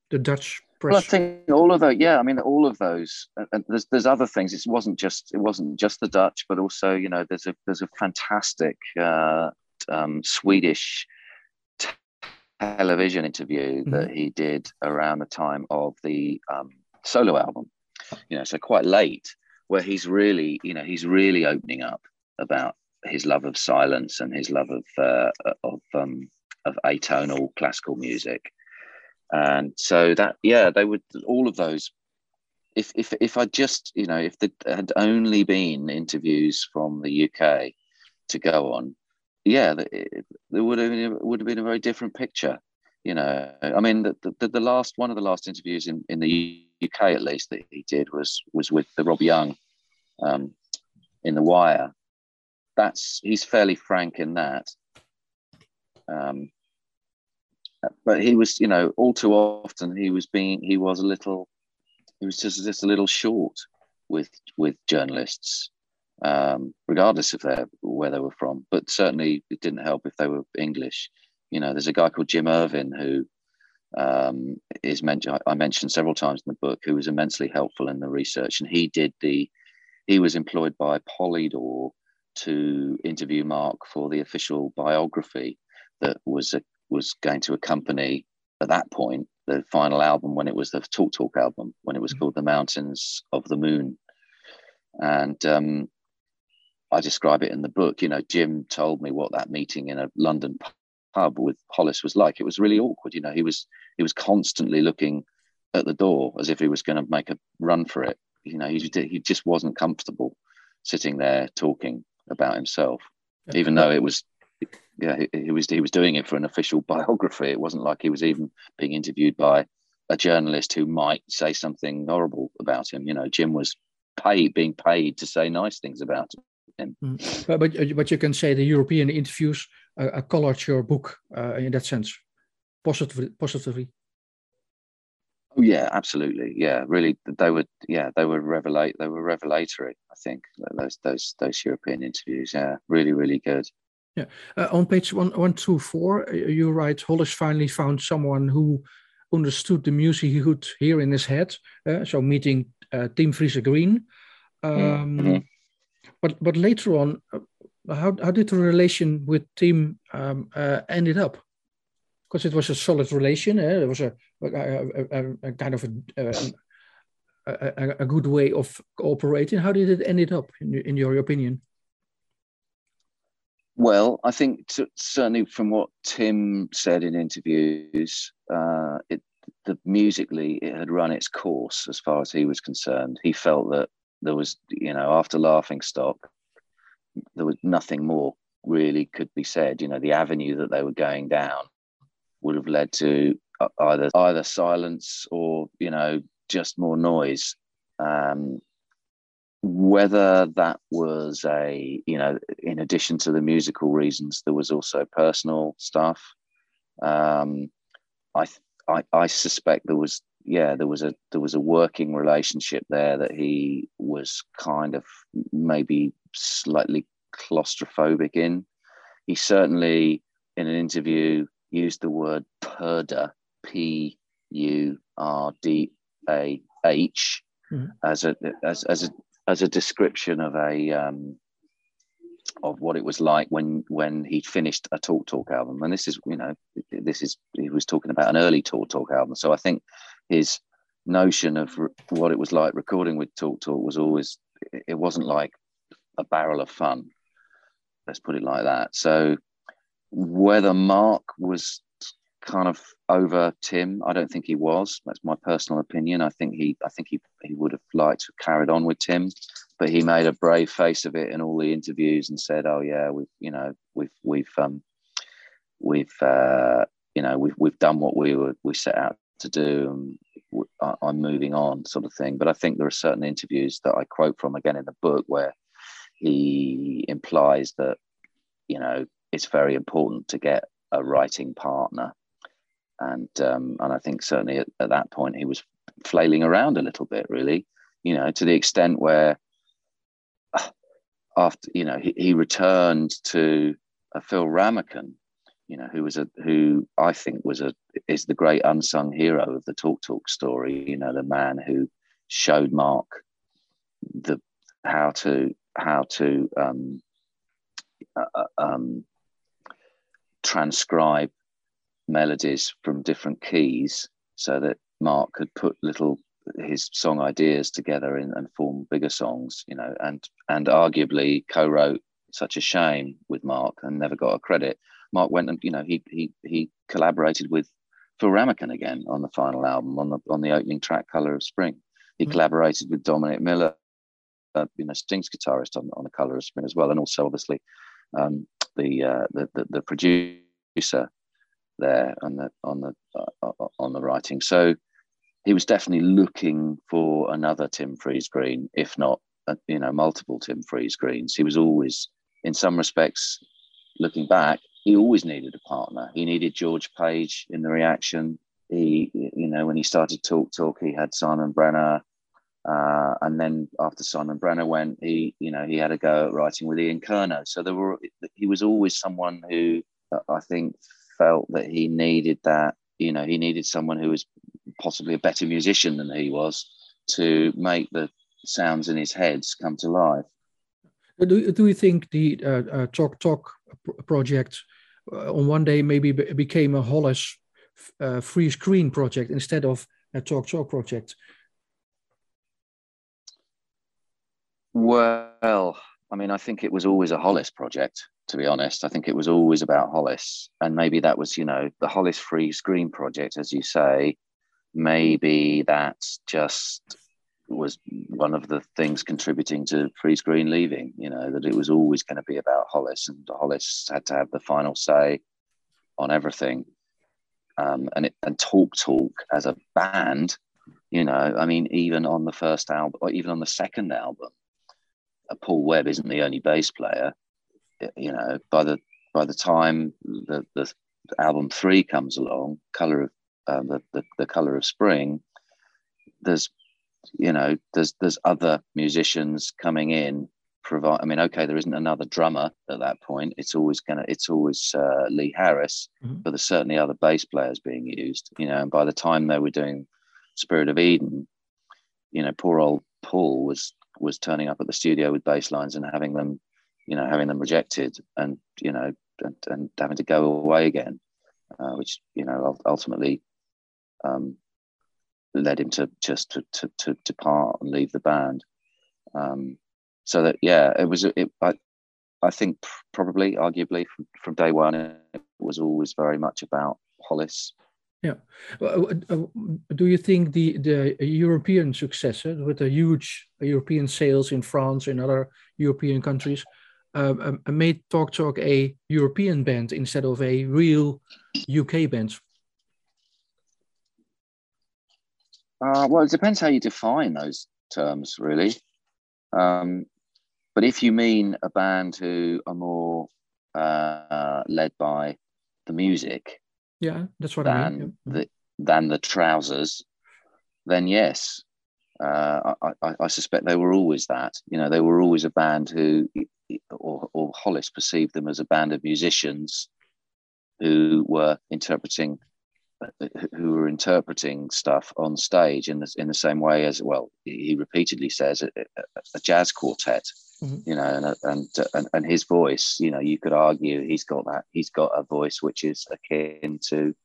the Dutch press? Well, I think all of those. Yeah, I mean, all of those. And there's there's other things. It wasn't just it wasn't just the Dutch, but also you know there's a there's a fantastic um, Swedish television interview mm-hmm. that he did around the time of the um, solo album. You know, so quite late, where he's really, you know, he's really opening up about his love of silence and his love of uh, of um, of atonal classical music. And so that yeah, they would all of those if if if I just you know if there had only been interviews from the UK to go on, yeah, there would have been, would have been a very different picture. You know, I mean, the, the, the last one of the last interviews in, in the UK at least that he did was was with the Rob Young um, in the Wire. That's he's fairly frank in that. Um, but he was, you know, all too often he was being he was a little he was just just a little short with with journalists, um, regardless of their where they were from. But certainly it didn't help if they were English. You know, there's a guy called Jim Irvin who um, is mentioned. I mentioned several times in the book, who was immensely helpful in the research, and he did the. He was employed by Polydor to interview Mark for the official biography that was a, was going to accompany at that point the final album when it was the Talk Talk album when it was mm-hmm. called The Mountains of the Moon, and um, I describe it in the book. You know, Jim told me what that meeting in a London pub with Hollis was like. It was really awkward. You know, he was he was constantly looking at the door as if he was going to make a run for it. You know, he he just wasn't comfortable sitting there talking about himself, even though it was yeah, he, he, was he was doing it for an official (laughs) biography. It wasn't like he was even being interviewed by a journalist who might say something horrible about him. You know, Jim was paid, being paid to say nice things about him. Mm. But, but but you can say the European interviews uh, colored your book uh, in that sense, positively. Positively. Yeah, absolutely. Yeah, really, they were. Yeah, they were revelate. They were revelatory. I think those those those European interviews. Yeah, really, really good. Yeah. Uh, on page one, one, two, four, you write Hollis finally found someone who understood the music he could hear in his head. Uh, so meeting uh, Tim Friese-Greene. Um, mm-hmm. But but later on, uh, how how did the relation with Tim um, uh, ended up? Because it was a solid relation. Eh? It was a, a, a, a kind of a, good way of cooperating. How did it ended up, in, in your opinion? Well, I think t- certainly from what Tim said in interviews, uh, it the musically it had run its course as far as he was concerned. He felt that there was, you know, after Laughing Stock, there was nothing more really could be said. You know, the avenue that they were going down would have led to uh, either either silence or you know just more noise. Um, whether that was a you know in addition to the musical reasons there was also personal stuff um i i, I suspect there was yeah there was a there was a working relationship there that he was kind of maybe slightly claustrophobic in he certainly in an interview used the word purdah p u r d a h mm-hmm. as a as, as a as a description of a um, of what it was like when when he finished a Talk Talk album. And this is you know this is he was talking about an early Talk Talk album. So I think his notion of re- what it was like recording with Talk Talk was always it wasn't like a barrel of fun. Let's put it like that. So whether Mark was kind of over Tim. I don't think he was. That's my personal opinion. I think he I think he, he would have liked to have carried on with Tim, but he made a brave face of it in all the interviews and said, "Oh yeah, we've you know we've we've um we've uh, you know we've we've done what we were we set out to do and I'm moving on sort of thing." But I think there are certain interviews that I quote from again in the book where he implies that you know it's very important to get a writing partner. And um, and I think certainly at, at, that point he was flailing around a little bit, really, you know, to the extent where (sighs) after you know he, he returned to a Phil Ramacon, you know, who was a who I think was a is the great unsung hero of the Talk Talk story, you know, the man who showed Mark the how to how to um, uh, uh um, transcribe melodies from different keys so that Mark could put little his song ideas together in, and form bigger songs, you know, and and arguably co-wrote such a shame with Mark and never got a credit. Mark went and you know he he he collaborated with Phil Ramacon again on the final album on the on the opening track, Color of Spring. He Mm. collaborated with Dominic Miller, uh, you know, Sting's guitarist on, on the Color of Spring as well, and also obviously um, the, uh, the, the the producer there on the on the uh, on the writing. So he was definitely looking for another Tim Friese-Greene, if not uh, you know multiple Tim Friese-Greenes. He was always, in some respects, looking back, he always needed a partner. He needed George Page in the reaction. He, you know, when he started Talk Talk, he had Simon Brenner. Uh, and then after Simon Brenner went, he, you know, he had a go at writing with Ian Curnow. So there were, he was always someone who uh, I think felt that he needed that, you know, he needed someone who was possibly a better musician than he was to make the sounds in his heads come to life. Do, do you think the uh, uh, Talk Talk project uh, on one day maybe became a Hollis uh, Friese-Greene project instead of a Talk Talk project? Well, I mean, I think it was always a Hollis project, to be honest. I think it was always about Hollis. And maybe that was, you know, the Hollis Friese-Greene project, as you say. Maybe that's just was one of the things contributing to Friese-Greene leaving, you know, that it was always going to be about Hollis and Hollis had to have the final say on everything. Um, and, it, and Talk Talk as a band, you know, I mean, even on the first album or even on the second album, Paul Webb isn't the only bass player. You know, by the by the time the, the album three comes along, Color of um, the, the the Color of Spring, there's you know there's there's other musicians coming in provide i mean okay there isn't another drummer at that point it's always gonna it's always uh, lee harris mm-hmm. but there's certainly other bass players being used you know and by the time they were doing spirit of eden you know poor old paul was was turning up at the studio with bass lines and having them you know having them rejected and you know and, and having to go away again uh, which you know ultimately um, led him to just to, to, to depart and leave the band. Um, so that yeah, it was it. I, I think probably, arguably, from, from day one, it was always very much about Hollis. Yeah. Do you think the the European successes with the huge European sales in France and other European countries uh, made Talk Talk a European band instead of a real UK band? Uh, well, it depends how you define those terms, really. Um, but if you mean a band who are more uh, led by the music, yeah, that's what than I mean. Yeah. The, than the trousers, then yes, uh, I, I, I, suspect they were always that. You know, they were always a band who, or, or Hollis perceived them as a band of musicians who were interpreting who were interpreting stuff on stage in the in the same way as well. He repeatedly says a, a jazz quartet, mm-hmm. you know, and, and and and his voice, you know, you could argue he's got that he's got a voice which is akin to.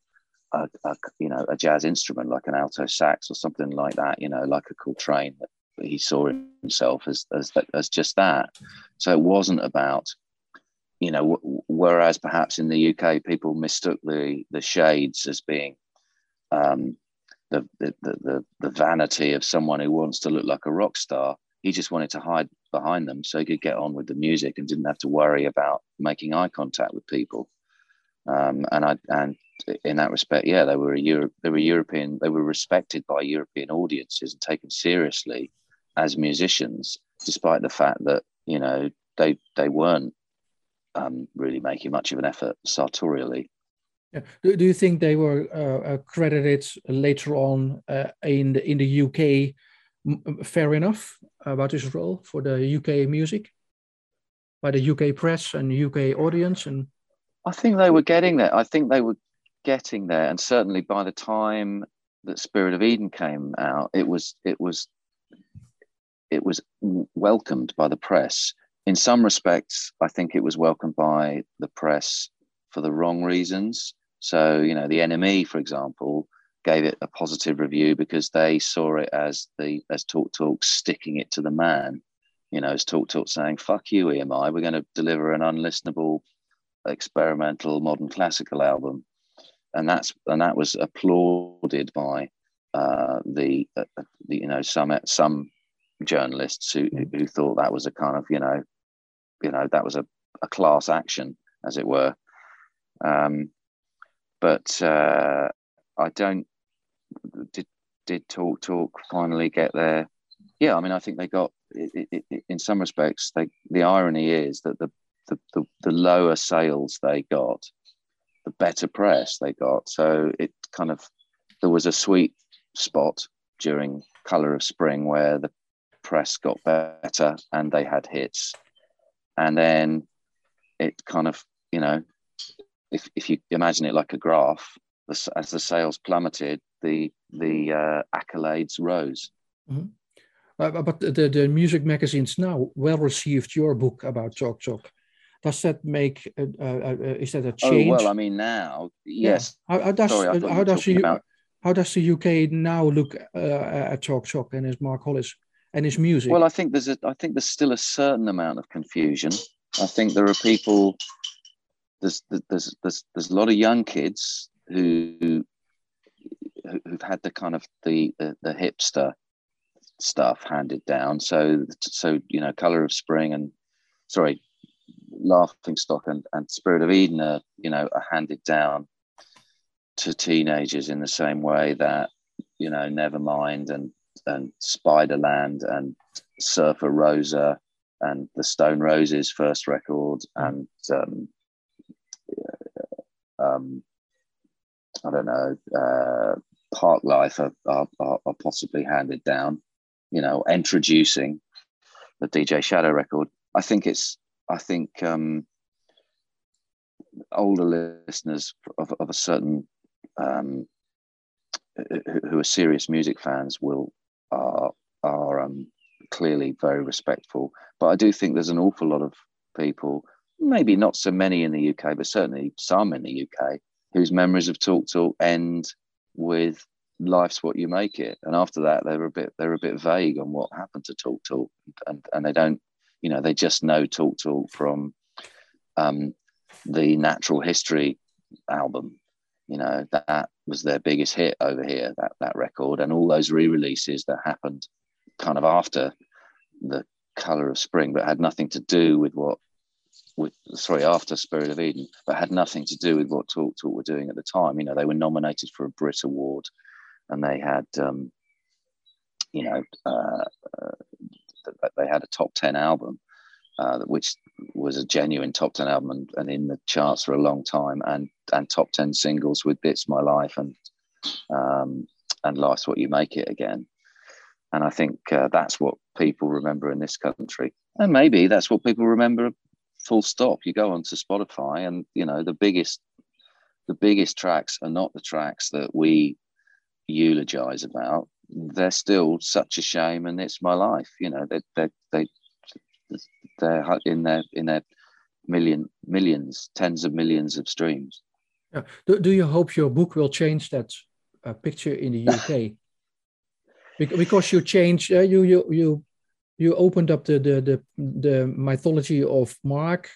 A, a you know a jazz instrument like an alto sax or something like that you know like a Coltrane that he saw himself as as as just that so it wasn't about you know, whereas perhaps in the UK people mistook the the shades as being um, the, the, the the vanity of someone who wants to look like a rock star. He just wanted to hide behind them so he could get on with the music and didn't have to worry about making eye contact with people. Um, and I and in that respect, yeah, they were a Euro, they were European, they were respected by European audiences and taken seriously as musicians, despite the fact that you know they they weren't um, really making much of an effort sartorially. Do, do you think they were uh, credited later on uh, in the in the UK fair enough about his role for the UK music by the UK press and UK audience and I think they were getting there. I think they were getting there and certainly by the time that Spirit of Eden came out it was it was it was welcomed by the press in some respects, I think it was welcomed by the press for the wrong reasons. So, you know, the NME, for example, gave it a positive review because they saw it as the as Talk Talk sticking it to the man. You know, as Talk Talk saying, "Fuck you, EMI. We're going to deliver an unlistenable, experimental, modern classical album," and that's and that was applauded by uh, the, uh, the, you know some some journalists who who thought that was a kind of you know you know that was a, a class action as it were um, but uh, I don't did did talk talk finally get there? Yeah I mean I think they got it, it, it, in some respects they the irony is that the, the the, the lower sales they got the better press they got. So it kind of there was a sweet spot during color of spring where the press got better and they had hits. And then it kind of you know if, if you imagine it like a graph as the sales plummeted the the uh, accolades rose. Mm-hmm. uh, but the, the music magazines now well received your book about Chalk Talk does that make uh, uh, uh, is that a change oh, well i mean now yes. Yeah. how, how, does Sorry, how does about... how does the uk now look at Chalk Talk and his mark hollis and his music? Well i think there's a i think there's still a certain amount of confusion. I think there are people there's there's there's there's a lot of young kids who who've had the kind of the the, the hipster stuff handed down. So so you know color of spring and sorry laughing stock and, and spirit of eden are you know are handed down to teenagers in the same way that you know nevermind and and spiderland and surfer rosa and the stone roses first record and um, um, i don't know uh, Parklife are, are, are possibly handed down you know introducing the dj shadow record i think it's I think um, older listeners of, of a certain um, who are serious music fans will are are um, clearly very respectful. But I do think there's an awful lot of people, maybe not so many in the UK, but certainly some in the UK, whose memories of Talk Talk end with "Life's what you make it," and after that they're a bit they're a bit vague on what happened to Talk Talk, and and they don't you know, they just know Talk Talk from um, the Natural History album. You know, that was their biggest hit over here, that, that record, and all those re releases that happened kind of after the color of spring, but had nothing to do with what, with sorry, after Spirit of Eden, but had nothing to do with what Talk Talk were doing at the time. You know, they were nominated for a Brit Award and they had, um, you know, uh, uh, they had a top 10 album, uh, which was a genuine top 10 album and, and, in the charts for a long time, and, and top 10 singles with It's My Life and, um, and Life's What You Make It Again. And I think uh, that's what people remember in this country. And maybe that's what people remember full stop. You go onto Spotify and, you know, the biggest the biggest tracks are not the tracks that we eulogize about they're still such a shame and it's my life you know they they they they're in their in their million millions tens of millions of streams yeah. do, do you hope your book will change that uh, picture in the uk (laughs) because you changed uh, you you you you opened up the the the, the mythology of mark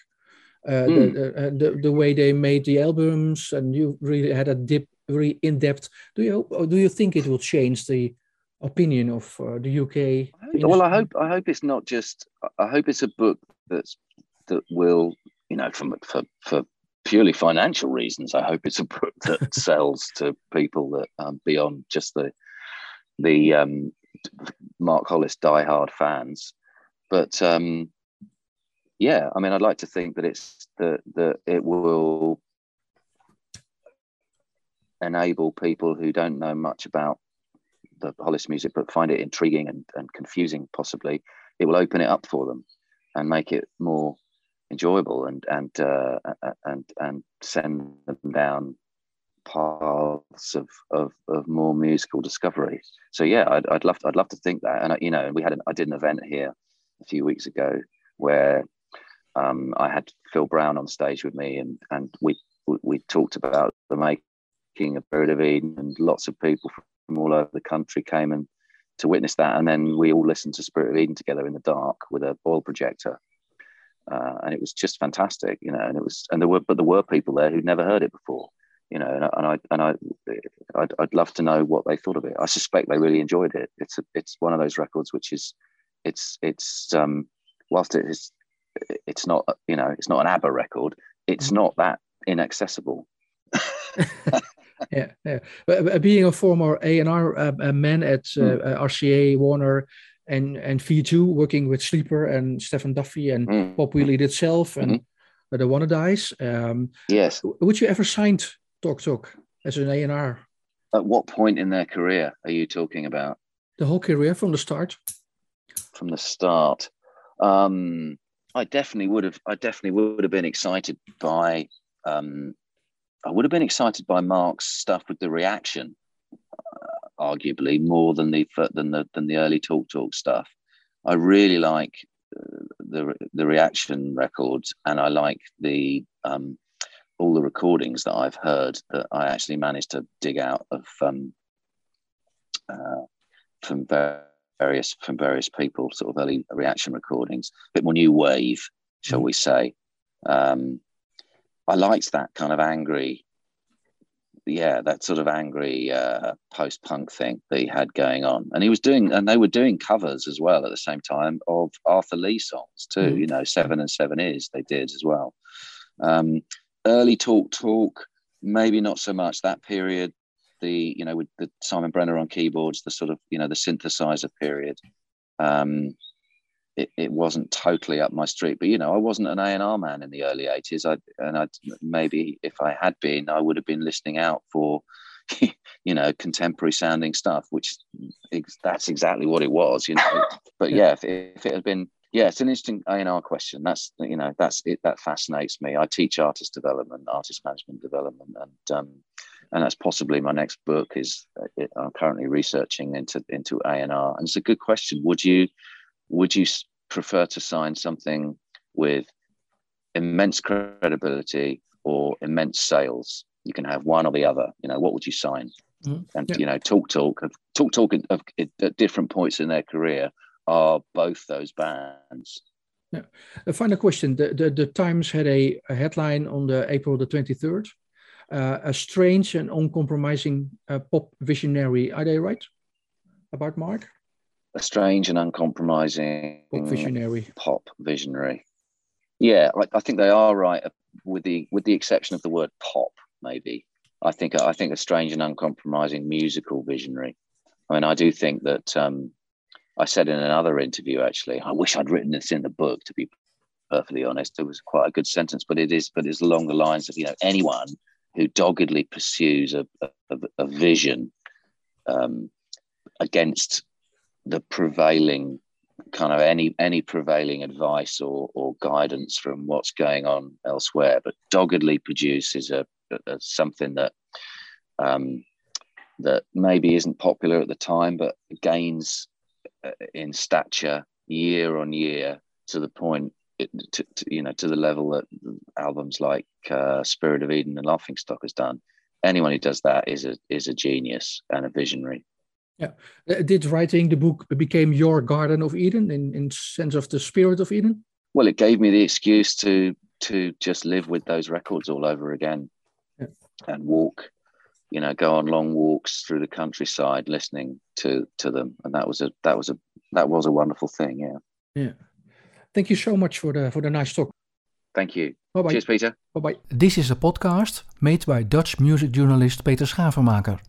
uh, mm. the, hmm. uh, the, the way they made the albums and you really had a dip very in depth. Do you do you think it will change the opinion of uh, the UK? Well, I hope I hope it's not just. I hope it's a book that's that will you know for for for purely financial reasons. I hope it's a book that (laughs) sells to people that um, beyond just the the um, Mark Hollis diehard fans. But um, yeah, I mean, I'd like to think that it's that that it will enable people who don't know much about the Hollis music but find it intriguing and, and confusing possibly it will open it up for them and make it more enjoyable and and uh, and and send them down paths of, of, of more musical discovery so yeah I'd, I'd love to, I'd love to think that and I, you know we had an, I did an event here a few weeks ago where um, I had Phil Brown on stage with me and and we we, talked about the making of Spirit of Eden, and lots of people from all over the country came and to witness that. And then we all listened to Spirit of Eden together in the dark with a oil projector, uh, and it was just fantastic, you know. And it was, and there were, but there were people there who'd never heard it before, you know, and I, and I, and I I'd, I'd love to know what they thought of it. I suspect they really enjoyed it. It's a, it's one of those records which is, it's, it's, um, whilst it is, it's not, you know, it's not an ABBA record. It's mm-hmm. not that inaccessible. (laughs) yeah, yeah. But, being a former A and R uh, man at uh, mm. RCA, Warner, and and V2, working with Sleeper and Stephen Duffy and mm. Bob Wheelie itself and mm-hmm. the Wannadies. Um, yes. Would you ever signed Talk Talk as an A and R? At what point in their career are you talking about? The whole career from the start. From the start, um, I definitely would have. I definitely would have been excited by. Um, I would have been excited by Mark's stuff with the reaction, uh, arguably more than the than the than the early Talk Talk stuff. I really like uh, the the reaction records, and I like the um, all the recordings that I've heard that I actually managed to dig out of um, uh, from various from various people, sort of early reaction recordings, a bit more new wave, shall mm. we say? Um, I liked that kind of angry, yeah, that sort of angry uh, post punk thing that he had going on, and he was doing, and they were doing covers as well at the same time of Arthur Lee songs too. Mm. You know, Seven and Seven is they did as well. Um, early talk talk maybe not so much that period the you know with the simon brenner on keyboards the sort of you know the synthesizer period. Um it, it wasn't totally up my street but you know i wasn't an a&r man in the early 80s i and i maybe if i had been i would have been listening out for (laughs) you know contemporary sounding stuff which that's exactly what it was you know. (laughs) But yeah if, if it had been yeah, it's an interesting A&R question. That's you know that's it. That fascinates me. I teach artist development, artist management development, and um, and that's possibly my next book. Is uh, I'm currently researching into into A&R, and it's a good question. Would you would you prefer to sign something with immense credibility or immense sales? You can have one or the other. You know, what would you sign? Mm-hmm. And yeah. you know, talk talk talk talk at, at different points in their career are both those bands. Yeah. A final question. The, the, the Times had a, a, headline on the April the 23rd. Uh, a strange and uncompromising uh, pop visionary. Are they right about Mark? A strange and uncompromising pop visionary. Pop visionary. Yeah, I, I think they are right, uh, with the with the exception of the word pop. Maybe I think I think a strange and uncompromising musical visionary. I mean, I do think that um, I said in another interview, actually, I wish I'd written this in the book, to be perfectly honest. It was quite a good sentence, but it is, but it's along the lines of, you know, anyone who doggedly pursues a, a, a vision um, against the prevailing kind of any any prevailing advice or, or guidance from what's going on elsewhere, but doggedly produces a, a something that um, that maybe isn't popular at the time, but gains in stature year on year to the point it, to, to, you know to the level that albums like uh, Spirit of Eden and Laughing Stock has done. Anyone who does that is a is a genius and a visionary. Yeah, uh, did writing the book became your Garden of Eden in in sense of the Spirit of Eden? Well, it gave me the excuse to to just live with those records all over again yeah. and walk you know go on long walks through the countryside listening to to them. And that was a that was a that was a wonderful thing yeah. Yeah. Thank you so much for the for the nice talk. Thank you. Bye bye cheers peter. Bye bye this is a podcast made by dutch music journalist peter schavenmaker